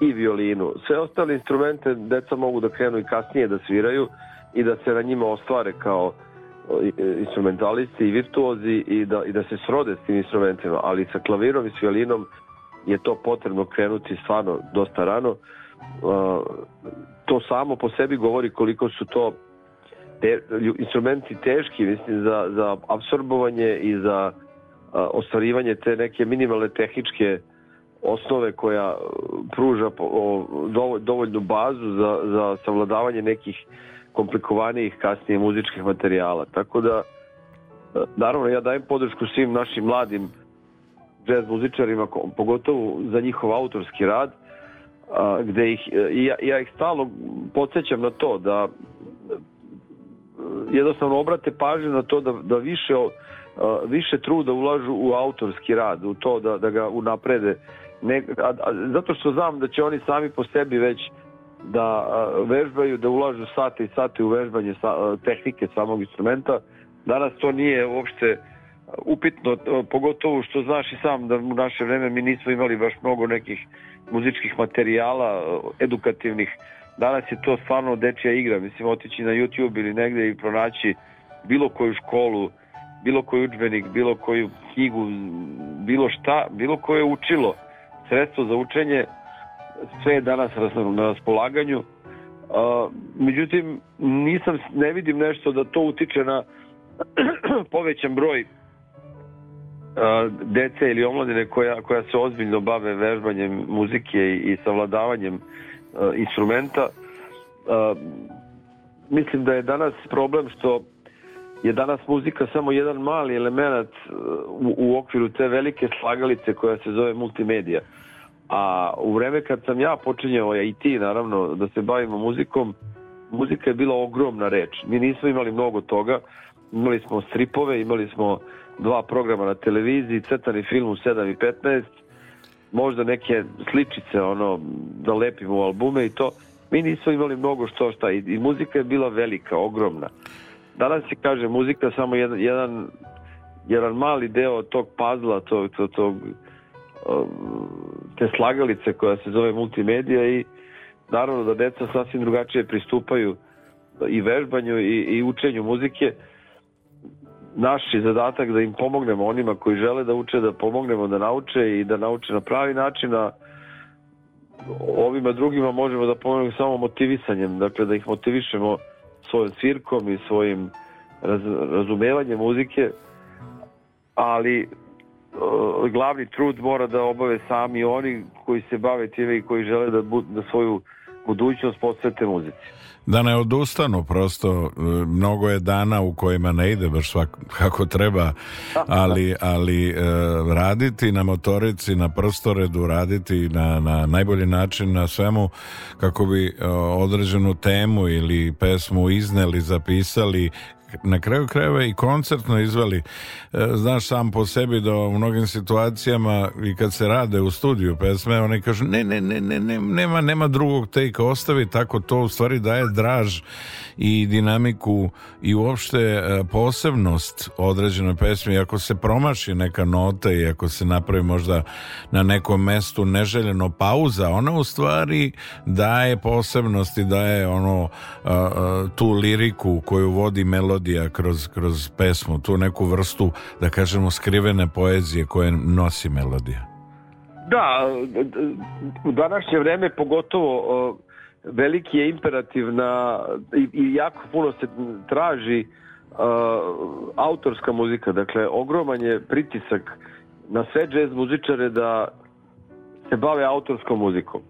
i violinu. Sve ostale instrumente deca mogu da krenu i kasnije da sviraju i da se na njima ostvare kao instrumentalisti i virtuozi i da, i da se srode s tim instrumentima, ali sa klavirom i s violinom je to potrebno krenuti stvarno dosta rano. Uh, to samo po sebi govori koliko su to te, instrumenti teški, mislim, za, za absorbovanje i za uh, ostvarivanje te neke minimalne tehničke osnove koja pruža dovoljnu bazu za, za savladavanje nekih uh, komplikovanijih kasnije muzičkih materijala. Tako da, e, naravno, ja dajem podršku svim našim mladim jazz muzičarima, pogotovo za njihov autorski rad, a, gde ih, e, ja, ja ih stalo podsjećam na to da e, jednostavno obrate pažnju na to da, da više, više truda ulažu u autorski rad, u to da, da ga unaprede. Ne, a, a, zato što znam da će oni sami po sebi već da vežbaju, da ulažu sate i sate u vežbanje sa, tehnike samog instrumenta. Danas to nije uopšte upitno, pogotovo što znaš i sam da u naše vreme mi nismo imali baš mnogo nekih muzičkih materijala edukativnih. Danas je to stvarno dečija igra, mislim otići na YouTube ili negde i pronaći bilo koju školu, bilo koji učbenik, bilo koju knjigu, bilo šta, bilo koje učilo, sredstvo za učenje sve je danas na raspolaganju. A, međutim, nisam, ne vidim nešto da to utiče na povećan broj a, dece ili omladine koja, koja se ozbiljno bave vežbanjem muzike i, i savladavanjem a, instrumenta. A, mislim da je danas problem što je danas muzika samo jedan mali element u, u okviru te velike slagalice koja se zove multimedija. Uh, A u vreme kad sam ja počinjao, ja i ti naravno, da se bavimo muzikom, muzika je bila ogromna reč. Mi nismo imali mnogo toga. Imali smo stripove, imali smo dva programa na televiziji, crtani film u 7 i 15, možda neke sličice ono, da lepimo u albume i to. Mi nismo imali mnogo što šta i, i muzika je bila velika, ogromna. Danas se kaže muzika samo jedan, jedan, jedan mali deo tog pazla, tog, tog, tog, tog te slagalice koja se zove multimedija i naravno da deca sasvim drugačije pristupaju i vežbanju i, i učenju muzike naš je zadatak da im pomognemo onima koji žele da uče, da pomognemo da nauče i da nauče na pravi način, a ovima drugima možemo da pomognemo samo motivisanjem, dakle da ih motivišemo svojim cirkom i svojim raz, razumevanjem muzike, ali Eh, glavni trud mora da obave sami oni koji se bave time i koji žele da, bu, da svoju budućnost posvete muzici. Da ne odustanu prosto, eh, mnogo je dana u kojima ne ide baš svak, kako treba, ali, ali eh, raditi na motorici, na prstoredu, raditi na, na najbolji način na svemu kako bi e, određenu temu ili pesmu izneli, zapisali na kraju krajeva i koncertno izveli e, znaš sam po sebi da u mnogim situacijama i kad se rade u studiju pesme oni kažu ne ne ne ne, ne nema nema drugog tejka ostavi tako to u stvari daje draž i dinamiku i uopšte e, posebnost određenoj pesmi ako se promaši neka nota i ako se napravi možda na nekom mestu neželjeno pauza ona u stvari daje posebnost i daje ono tu liriku koju vodi melodija parodija kroz, kroz pesmu, tu neku vrstu, da kažemo, skrivene poezije koje nosi melodija. Da, u današnje vreme pogotovo veliki je imperativ na, i, i jako puno se traži autorska muzika, dakle ogroman je pritisak na sve jazz muzičare da se bave autorskom muzikom.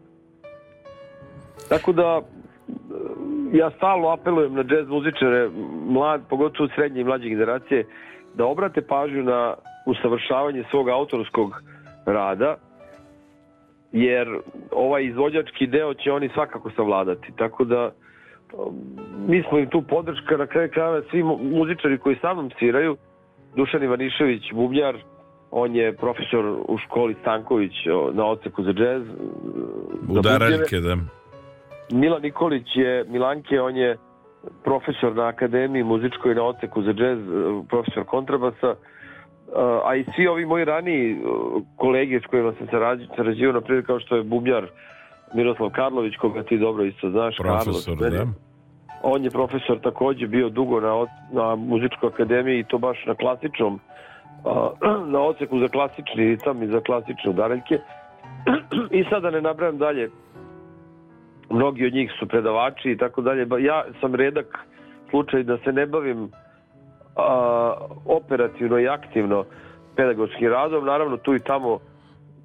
Tako da ja stalno apelujem na jazz muzičare, mlad, pogotovo srednje i mlađe generacije, da obrate pažnju na usavršavanje svog autorskog rada, jer ovaj izvođački deo će oni svakako savladati. Tako da um, mi smo im tu podrška na kraju krajeva svi muzičari koji sa mnom sviraju, Dušan Ivanišević, bubnjar, on je profesor u školi Stanković na odseku za džez. Udaraljke, da. Mila Nikolić je, Milanke, on je profesor na akademiji muzičkoj na oteku za džez, e, profesor kontrabasa, e, a i svi ovi moji raniji e, kolege s kojima sam sarađivao, na primjer kao što je bubjar Miroslav Karlović, koga ti dobro isto znaš, profesor, Karlo, da. On je profesor takođe bio dugo na, na muzičkoj akademiji i to baš na klasičnom na oceku za klasični ritam i za klasične udareljke. I sada da ne nabravam dalje mnogi od njih su predavači i tako dalje. Ja sam redak slučaj da se ne bavim a, operativno i aktivno pedagoškim radom. Naravno, tu i tamo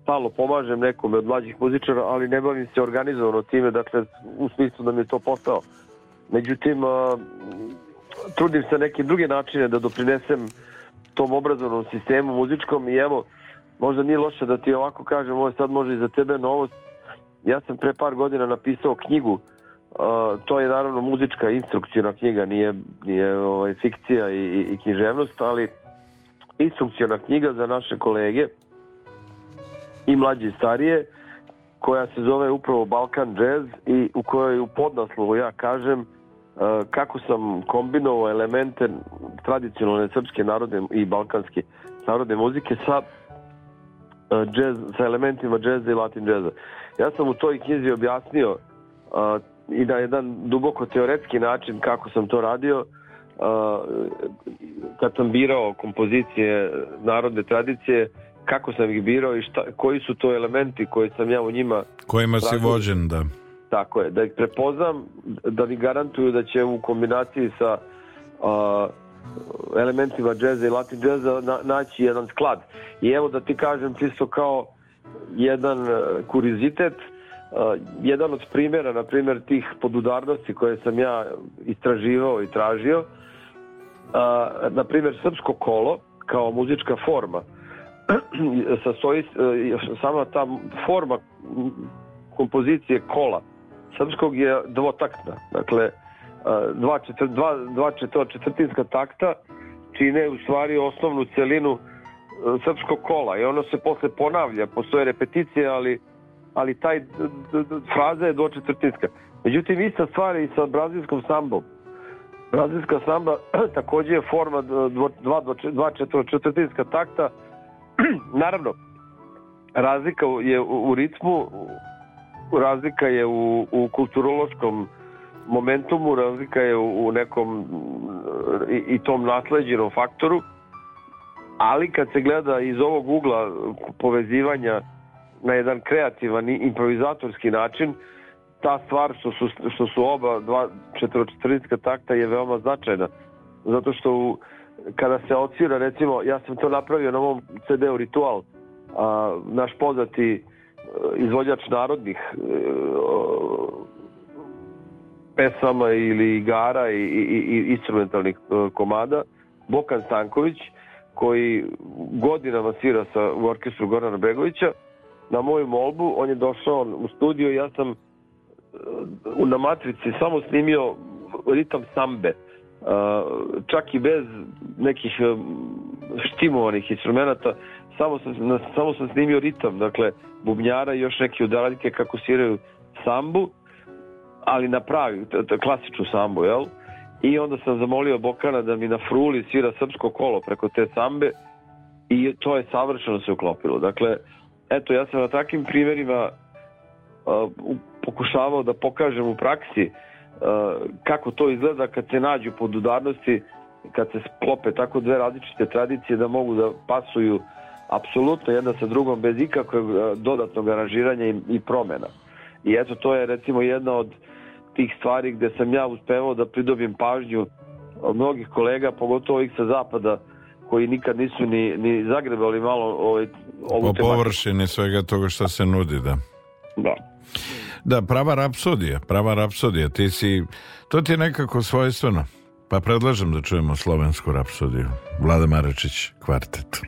palo pomažem nekome od mlađih muzičara, ali ne bavim se organizovano time, dakle, u smislu da mi je to postao. Međutim, a, trudim se neke druge načine da doprinesem tom obrazovnom sistemu muzičkom i evo, možda nije loše da ti ovako kažem, ovo sad može i za tebe novost, Ja sam pre par godina napisao knjigu, uh, to je naravno muzička instrukcijna knjiga, nije, nije ovaj, fikcija i, i književnost, ali instrukcijna knjiga za naše kolege i mlađe i starije, koja se zove upravo Balkan Jazz i u kojoj u podnaslovu ja kažem uh, kako sam kombinovao elemente tradicionalne srpske narodne i balkanske narodne muzike sa uh, jazz, sa elementima džeza i latin džeza. Uh, Ja sam u toj knjizi objasnio a, uh, i na jedan duboko teoretski način kako sam to radio uh, kad sam birao kompozicije narodne tradicije kako sam ih birao i šta, koji su to elementi koji sam ja u njima kojima si vođen da tako je, da ih prepoznam da mi garantuju da će u kombinaciji sa uh, elementima džeza i latin džeza na, naći jedan sklad i evo da ti kažem čisto kao jedan e, kurizitet, e, jedan od primjera, na primjer, tih podudarnosti koje sam ja istraživao i tražio, e, na primjer, srpsko kolo kao muzička forma, sastoji, sama ta forma kompozicije kola srpskog je dvotaktna. Dakle, dva, četvr, dva, dva četvr, četvrtinska takta čine u stvari osnovnu celinu srpskog kola i ono se posle ponavlja, postoje repeticije, ali, ali taj fraza je dvočetvrtinska. Međutim, ista stvar je i sa brazilskom sambom. Brazilska samba takođe je forma dvo, dva, dva četvrtinska takta. Naravno, razlika je u ritmu, razlika je u, u kulturološkom momentumu, razlika je u, u nekom i, i tom nasleđenom faktoru, ali kad se gleda iz ovog ugla povezivanja na jedan kreativan i improvizatorski način, ta stvar što su, što su oba dva četvročetvrtka takta je veoma značajna. Zato što u, kada se ocira, recimo, ja sam to napravio na mom CD-u Ritual, a, naš poznati e, izvođač narodnih a, e, pesama ili igara i, i, i instrumentalnih e, komada, Bokan Stanković, koji godinama svira sa, u orkestru Gorana Begovića. Na moju molbu on je došao u studio i ja sam e, na matrici samo snimio ritam sambe. E, čak i bez nekih e, štimovanih instrumenta samo sam, samo sam snimio ritam, dakle bubnjara i još neke udaraljke kako sviraju sambu, ali na pravi, klasičnu sambu, jel? Uh, i onda sam zamolio Bokana da mi na fruli svira srpsko kolo preko te sambe i to je savršeno se uklopilo. Dakle, eto, ja sam na takvim primjerima uh, pokušavao da pokažem u praksi uh, kako to izgleda kad se nađu pod udarnosti, kad se sklope tako dve različite tradicije da mogu da pasuju apsolutno jedna sa drugom bez ikakvog uh, dodatnog aranžiranja i, i promena. I eto, to je recimo jedna od uh, tih stvari gde sam ja uspevao da pridobim pažnju mnogih kolega, pogotovo ovih sa zapada, koji nikad nisu ni, ni zagrebali malo ovaj, ovu po pa tematiku. površini svega toga što se nudi, da. Da. Da, prava rapsodija, prava rapsodija. Ti si, to ti je nekako svojstveno. Pa predlažem da čujemo slovensku rapsodiju. Vlada Marečić, kvartetu.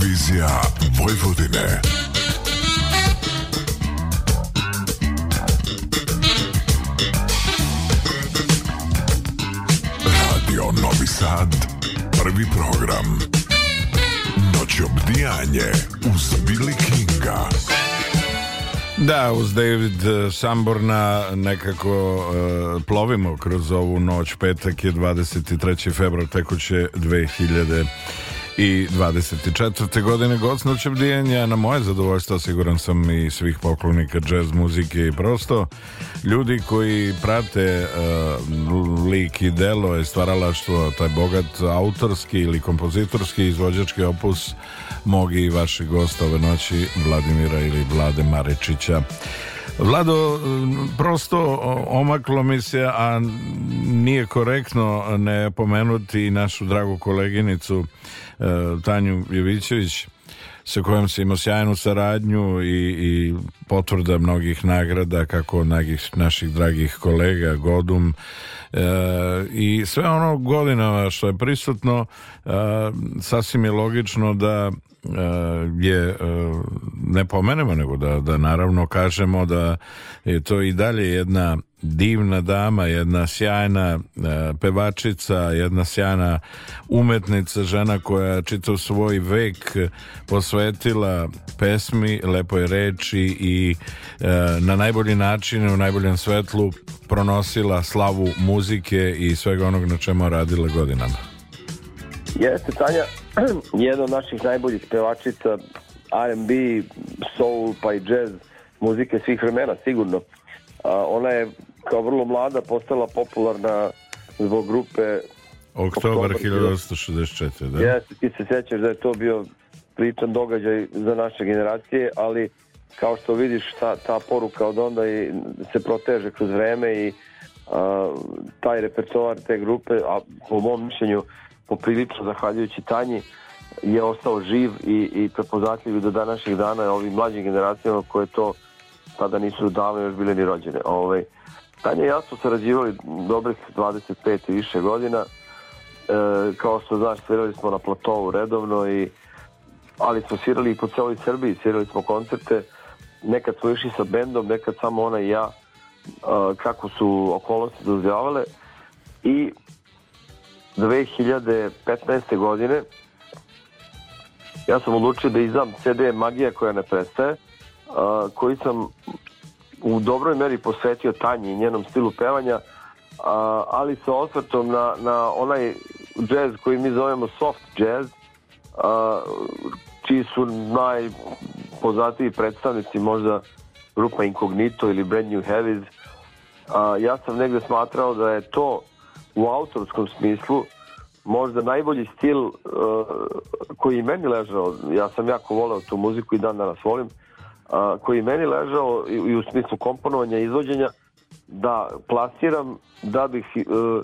Televizija Vojvodine. Radio Novi Sad, prvi program. Noć obdijanje uz Billy Kinga. Da, uz David Šamborna nekako uh, plovimo kroz ovu noć. Petak je 23. februar tekuće 2000 i 24. godine gocno će bdijenja na moje zadovoljstvo siguran sam i svih poklonika džez muzike i prosto ljudi koji prate uh, lik i delo je stvaralaštvo taj bogat autorski ili kompozitorski izvođački opus mogi i vaših gosta ove noći Vladimira ili Vlade Marečića Vlado, prosto omaklo mi se, a nije korektno ne pomenuti našu dragu koleginicu E, Tanju Jovićević sa kojom se imao sjajnu saradnju i, i potvrda mnogih nagrada kako nagih, naših dragih kolega Godum e, i sve ono godinama što je prisutno e, sasvim je logično da E, je e, ne pomenemo nego da, da naravno kažemo da je to i dalje jedna divna dama, jedna sjajna e, pevačica, jedna sjajna umetnica, žena koja čitav svoj vek posvetila pesmi, lepoj reči i na najbolji način, u najboljem svetlu pronosila slavu muzike i svega onog na čemu radila godinama. Jeste, Tanja, jedna od naših najboljih pevačica R&B, soul pa i jazz muzike svih vremena sigurno. A, ona je kao vrlo mlada postala popularna zbog grupe Oktobar 1964, da? da? Jeste, ti se sjećaš da je to bio pričan događaj za naše generacije, ali kao što vidiš ta, ta poruka od onda i se proteže kroz vreme i a, taj repertoar te grupe, a po mom mišljenju poprilično zahvaljujući Tanji je ostao živ i, i prepoznatljiv do današnjih dana ovim mlađim generacijama koje to tada nisu davno još bile ni rođene. Ove, ovaj, Tanja i ja smo sarađivali dobrih 25 i više godina. E, kao što znaš, svirali smo na platovu redovno, i, ali smo svirali i po celoj Srbiji, svirali smo koncerte. Nekad smo išli sa bendom, nekad samo ona i ja, e, kako su okolnosti dozvjavale. I 2015. godine ja sam odlučio da izdam CD Magija koja ne prestaje, koji sam u dobroj meri posvetio Tanji i njenom stilu pevanja, a, ali sa osvrtom na, na onaj jazz koji mi zovemo soft jazz, a, čiji su najpoznatiji predstavnici možda grupa Incognito ili Brand New Heavies. A, ja sam negde smatrao da je to u autorskom smislu možda najbolji stil uh, koji meni ležao, ja sam jako voleo tu muziku i dan danas volim, uh, koji meni ležao i, i u smislu komponovanja i izvođenja, da plasiram, da bih uh,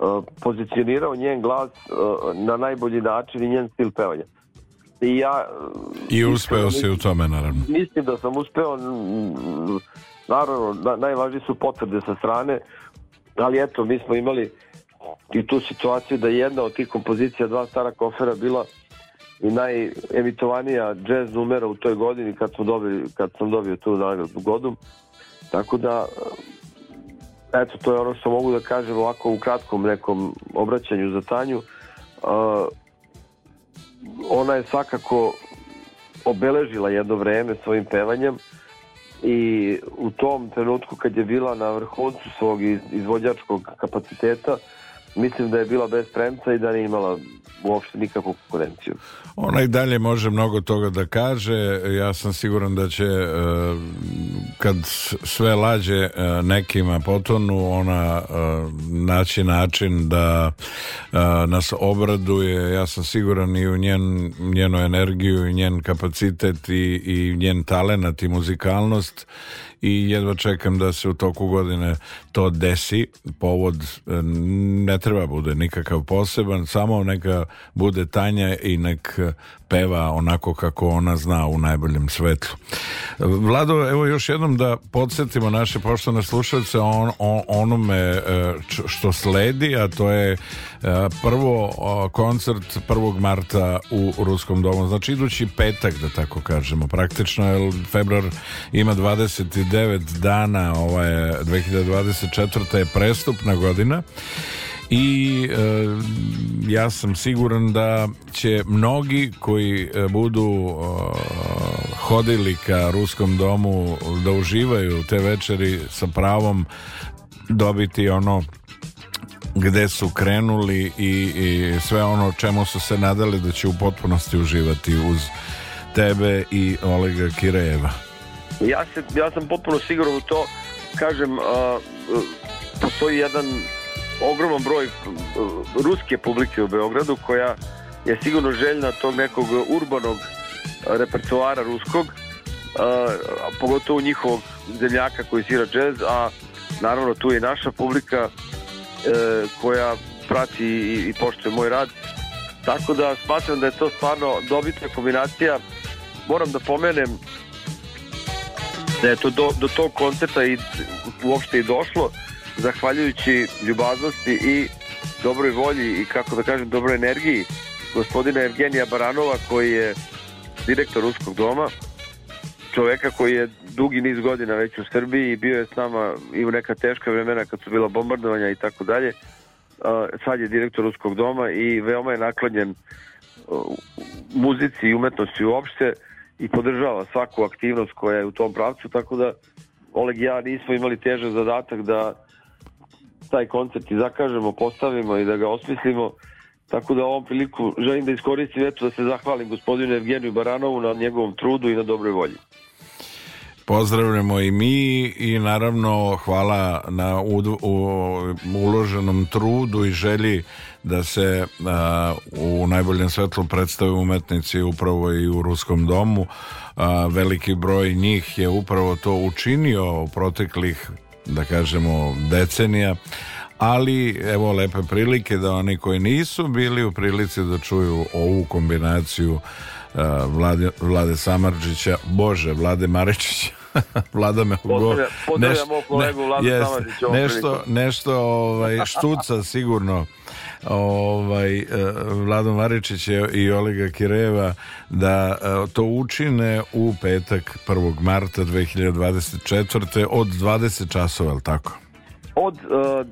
uh pozicionirao njen glas uh, na najbolji način i njen stil pevanja. I ja... Uh, I uspeo mislim, si u tome, naravno. Mislim da sam uspeo, naravno, najvažnije su potvrde sa strane, ali eto, mi smo imali i tu situaciju da jedna od tih kompozicija dva stara kofera bila i najemitovanija jazz numera u toj godini kad, smo dobili, kad sam dobio tu nagradu godom. Tako da, eto, to je ono što mogu da kažem ovako u kratkom nekom obraćanju za Tanju. Uh, ona je svakako obeležila jedno vreme svojim pevanjem i u tom trenutku kad je bila na vrhuncu svog izvođačkog kapaciteta uh, mislim da je bila bez premca i da nije imala uopšte nikakvu konkurenciju. Ona i dalje može mnogo toga da kaže. Ja sam siguran da će e, kad sve lađe e, nekima potonu, ona e, naći način da nas obraduje. Ja sam siguran i u njen, njenu energiju i njen kapacitet i, i njen talenat i muzikalnost i jedva čekam da se u toku godine to desi. Povod e, ne treba bude nikakav poseban, samo neka bude tanja i nek peva onako kako ona zna u najboljem svetlu. Vlado, evo još jednom da podsjetimo naše poštovne slušalce on, on, onome e, što sledi, a to je e, prvo koncert 1. marta u Ruskom domu. Znači idući petak, da tako kažemo, praktično, jer februar ima 29 dana, ova je 2024. je prestupna godina i e, ja sam siguran da će mnogi koji e, budu e, hodili ka ruskom domu da uživaju te večeri sa pravom dobiti ono gde su krenuli i, i sve ono čemu su se nadali da će u potpunosti uživati uz tebe i Olega Kirajeva Ja, se, ja sam potpuno siguran u to, kažem, a, a, e, postoji jedan ogroman broj eh, ruske publike u Beogradu koja je sigurno željna tog nekog urbanog repertoara ruskog, eh, a, pogotovo njihovog zemljaka koji svira džez, a naravno tu je naša publika e, koja prati i, i poštuje moj rad. Tako da smatram da je to stvarno dobitna kombinacija. Moram da pomenem da je to do, do tog koncerta i uopšte i došlo, zahvaljujući ljubaznosti i dobroj volji i kako da kažem dobroj energiji gospodina Evgenija Baranova koji je direktor Ruskog doma čoveka koji je dugi niz godina već u Srbiji i bio je s nama i u neka teška vremena kad su bila bombardovanja i tako dalje uh, sad je direktor Ruskog doma i veoma je naklonjen uh, muzici i umetnosti uopšte i podržava svaku aktivnost koja je u tom pravcu tako da Oleg i ja nismo imali težak zadatak da taj koncept i zakažemo, postavimo i da ga osmislimo. Tako da ovom priliku želim da iskoristim eto da se zahvalim gospodinu Evgeniju Baranovu na njegovom trudu i na dobroj volji. Pozdravljamo i mi i naravno hvala na u, u, uloženom trudu i želji da se a, u najboljem svetlu predstave umetnici upravo i u Ruskom domu. A, veliki broj njih je upravo to učinio u proteklih da kažemo decenija ali evo lepe prilike da oni koji nisu bili u prilici da čuju ovu kombinaciju uh, Vlade, Vlade Samarđića Bože, Vlade Marečića Vlada me ugo... Neš, kolegu Vlada jest, Nešto, nešto ovaj, štuca sigurno ovaj, e, Vladom Varičić i Olega Kireva da e, to učine u petak 1. marta 2024. od 20 časova, tako? Od, uh,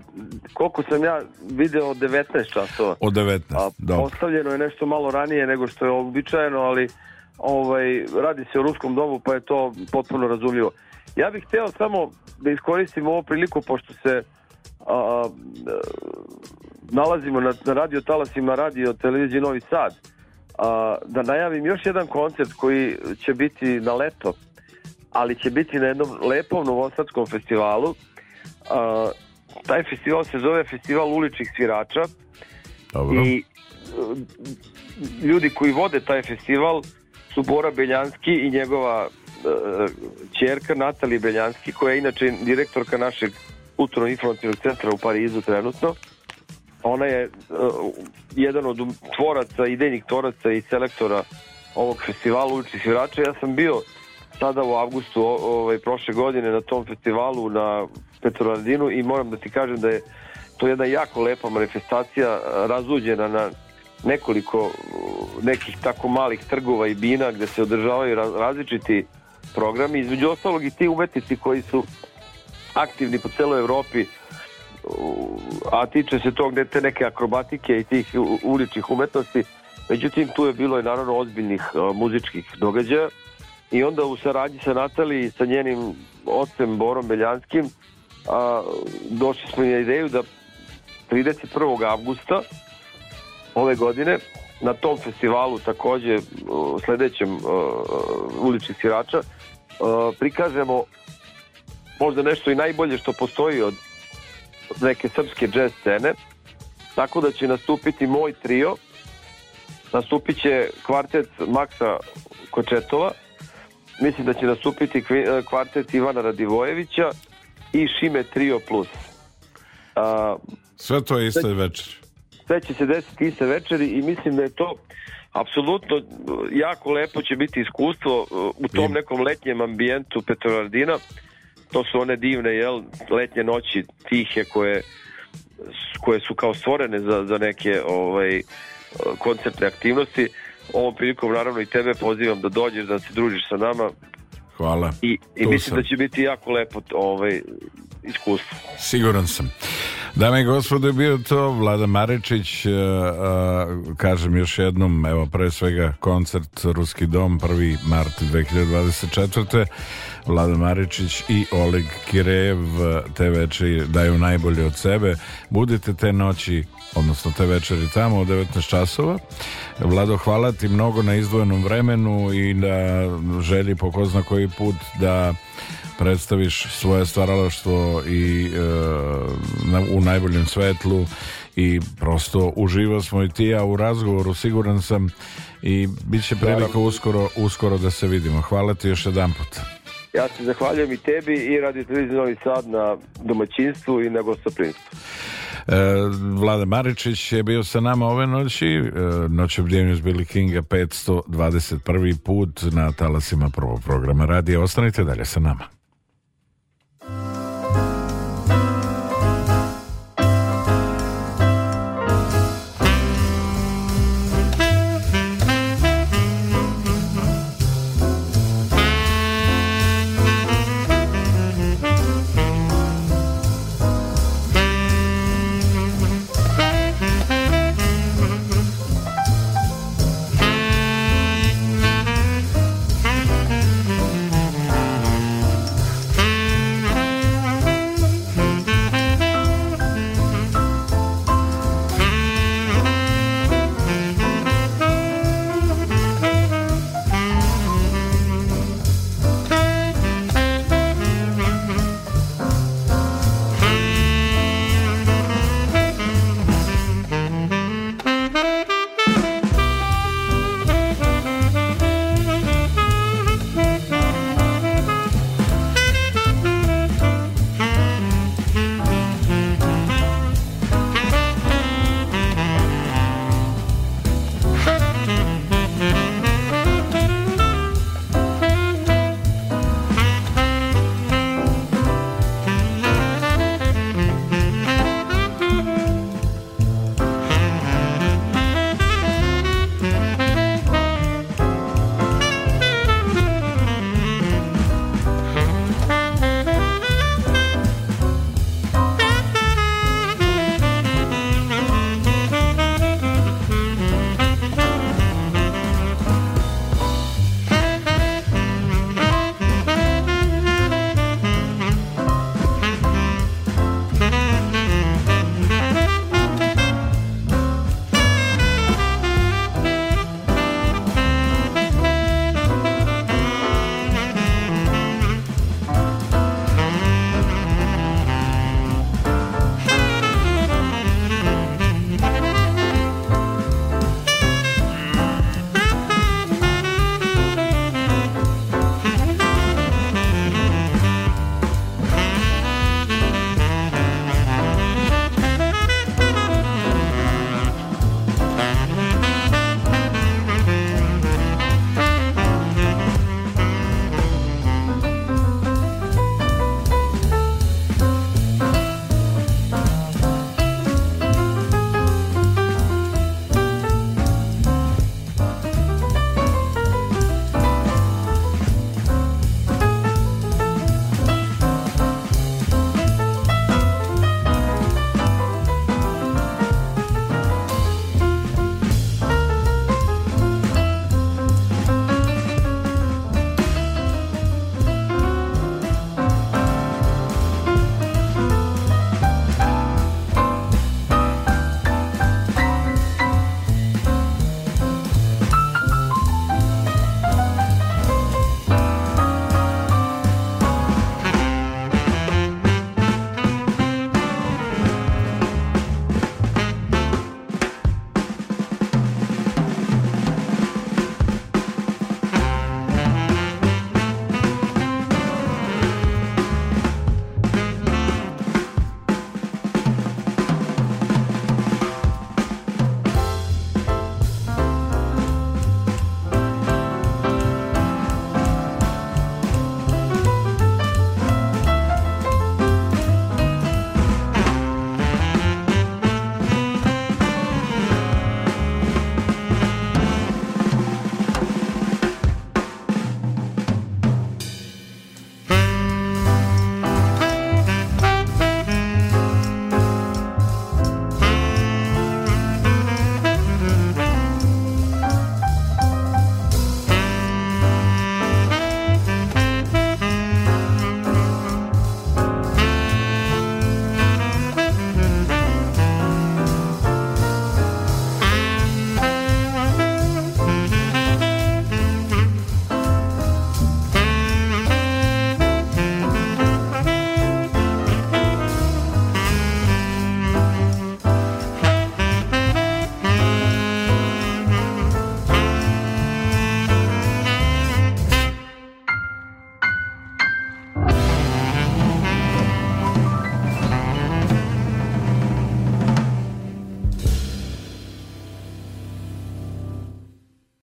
koliko sam ja video, od 19 časova. Od 19, dobro. Postavljeno je nešto malo ranije nego što je običajeno, ali ovaj, radi se o ruskom domu, pa je to potpuno razumljivo. Ja bih hteo samo da iskoristim ovu priliku, pošto se a, a, nalazimo na, na radio talasima radio televiziji Novi Sad. A, da najavim još jedan koncert koji će biti na leto, ali će biti na jednom lepom novosadskom festivalu. A, taj festival se zove Festival uličnih svirača. Dobro. I a, e, ljudi koji vode taj festival su Bora Beljanski i njegova čerka e, Natalija Beljanski koja je inače direktorka našeg kulturno-informativnog centra u Parizu trenutno Ona je uh, jedan od tvoraca, idejnih tvoraca i selektora ovog festivala uličnih svirača. Ja sam bio tada u avgustu ovaj, prošle godine na tom festivalu na Petrovaradinu i moram da ti kažem da je to jedna jako lepa manifestacija razuđena na nekoliko eh, nekih tako malih trgova i bina gde se održavaju različiti programi, između ostalog i ti umetnici koji su aktivni po celoj Evropi a tiče se tog te neke akrobatike i tih uličnih umetnosti, međutim tu je bilo i naravno ozbiljnih muzičkih događaja i onda u saradnji sa Natali i sa njenim ocem Borom Beljanskim a, došli smo na ideju da 31. avgusta ove godine na tom festivalu takođe sledećem uh, uličnih svirača uh, prikažemo možda nešto i najbolje što postoji od neke srpske jazz scene, tako da će nastupiti moj trio, nastupit će kvartet Maksa Kočetova, mislim da će nastupiti e, kvartet Ivana Radivojevića i Šime Trio Plus. A, sve to je iste večeri. Sve će se desiti iste večeri i mislim da je to apsolutno e, jako lepo će biti iskustvo e, u tom nekom letnjem ambijentu Petrovaradina to su one divne jel, letnje noći tihe koje, koje su kao stvorene za, za neke ovaj, koncertne aktivnosti. Ovom prilikom naravno i tebe pozivam da dođeš da se družiš sa nama. Hvala. I, i mislim sam. da će biti jako lepo ovaj, iskustvo. Siguran sam. Dame i gospode, bio to Vlada Maričić, a, e, a, e, kažem još jednom, evo pre svega koncert Ruski dom, 1. mart 2024. Vlada Maričić i Oleg Kirejev e, te večeri daju najbolje od sebe. Budite te noći odnosno te večeri tamo u 19 časova. Vlado, hvala ti mnogo na izdvojenom vremenu i na želji po ko zna koji put da predstaviš svoje stvaralaštvo i e, u najboljem svetlu i prosto uživa smo i ti ja u razgovoru siguran sam i bit će prilika uskoro, uskoro da se vidimo hvala ti još jedan put ja se zahvaljujem i tebi i radio televiziju Novi Sad na domaćinstvu i na gostoprinstvu E, Maričić je bio sa nama ove noći e, Noć obdjevnju s Billy Kinga 521. put na talasima prvog programa radije Ostanite dalje sa nama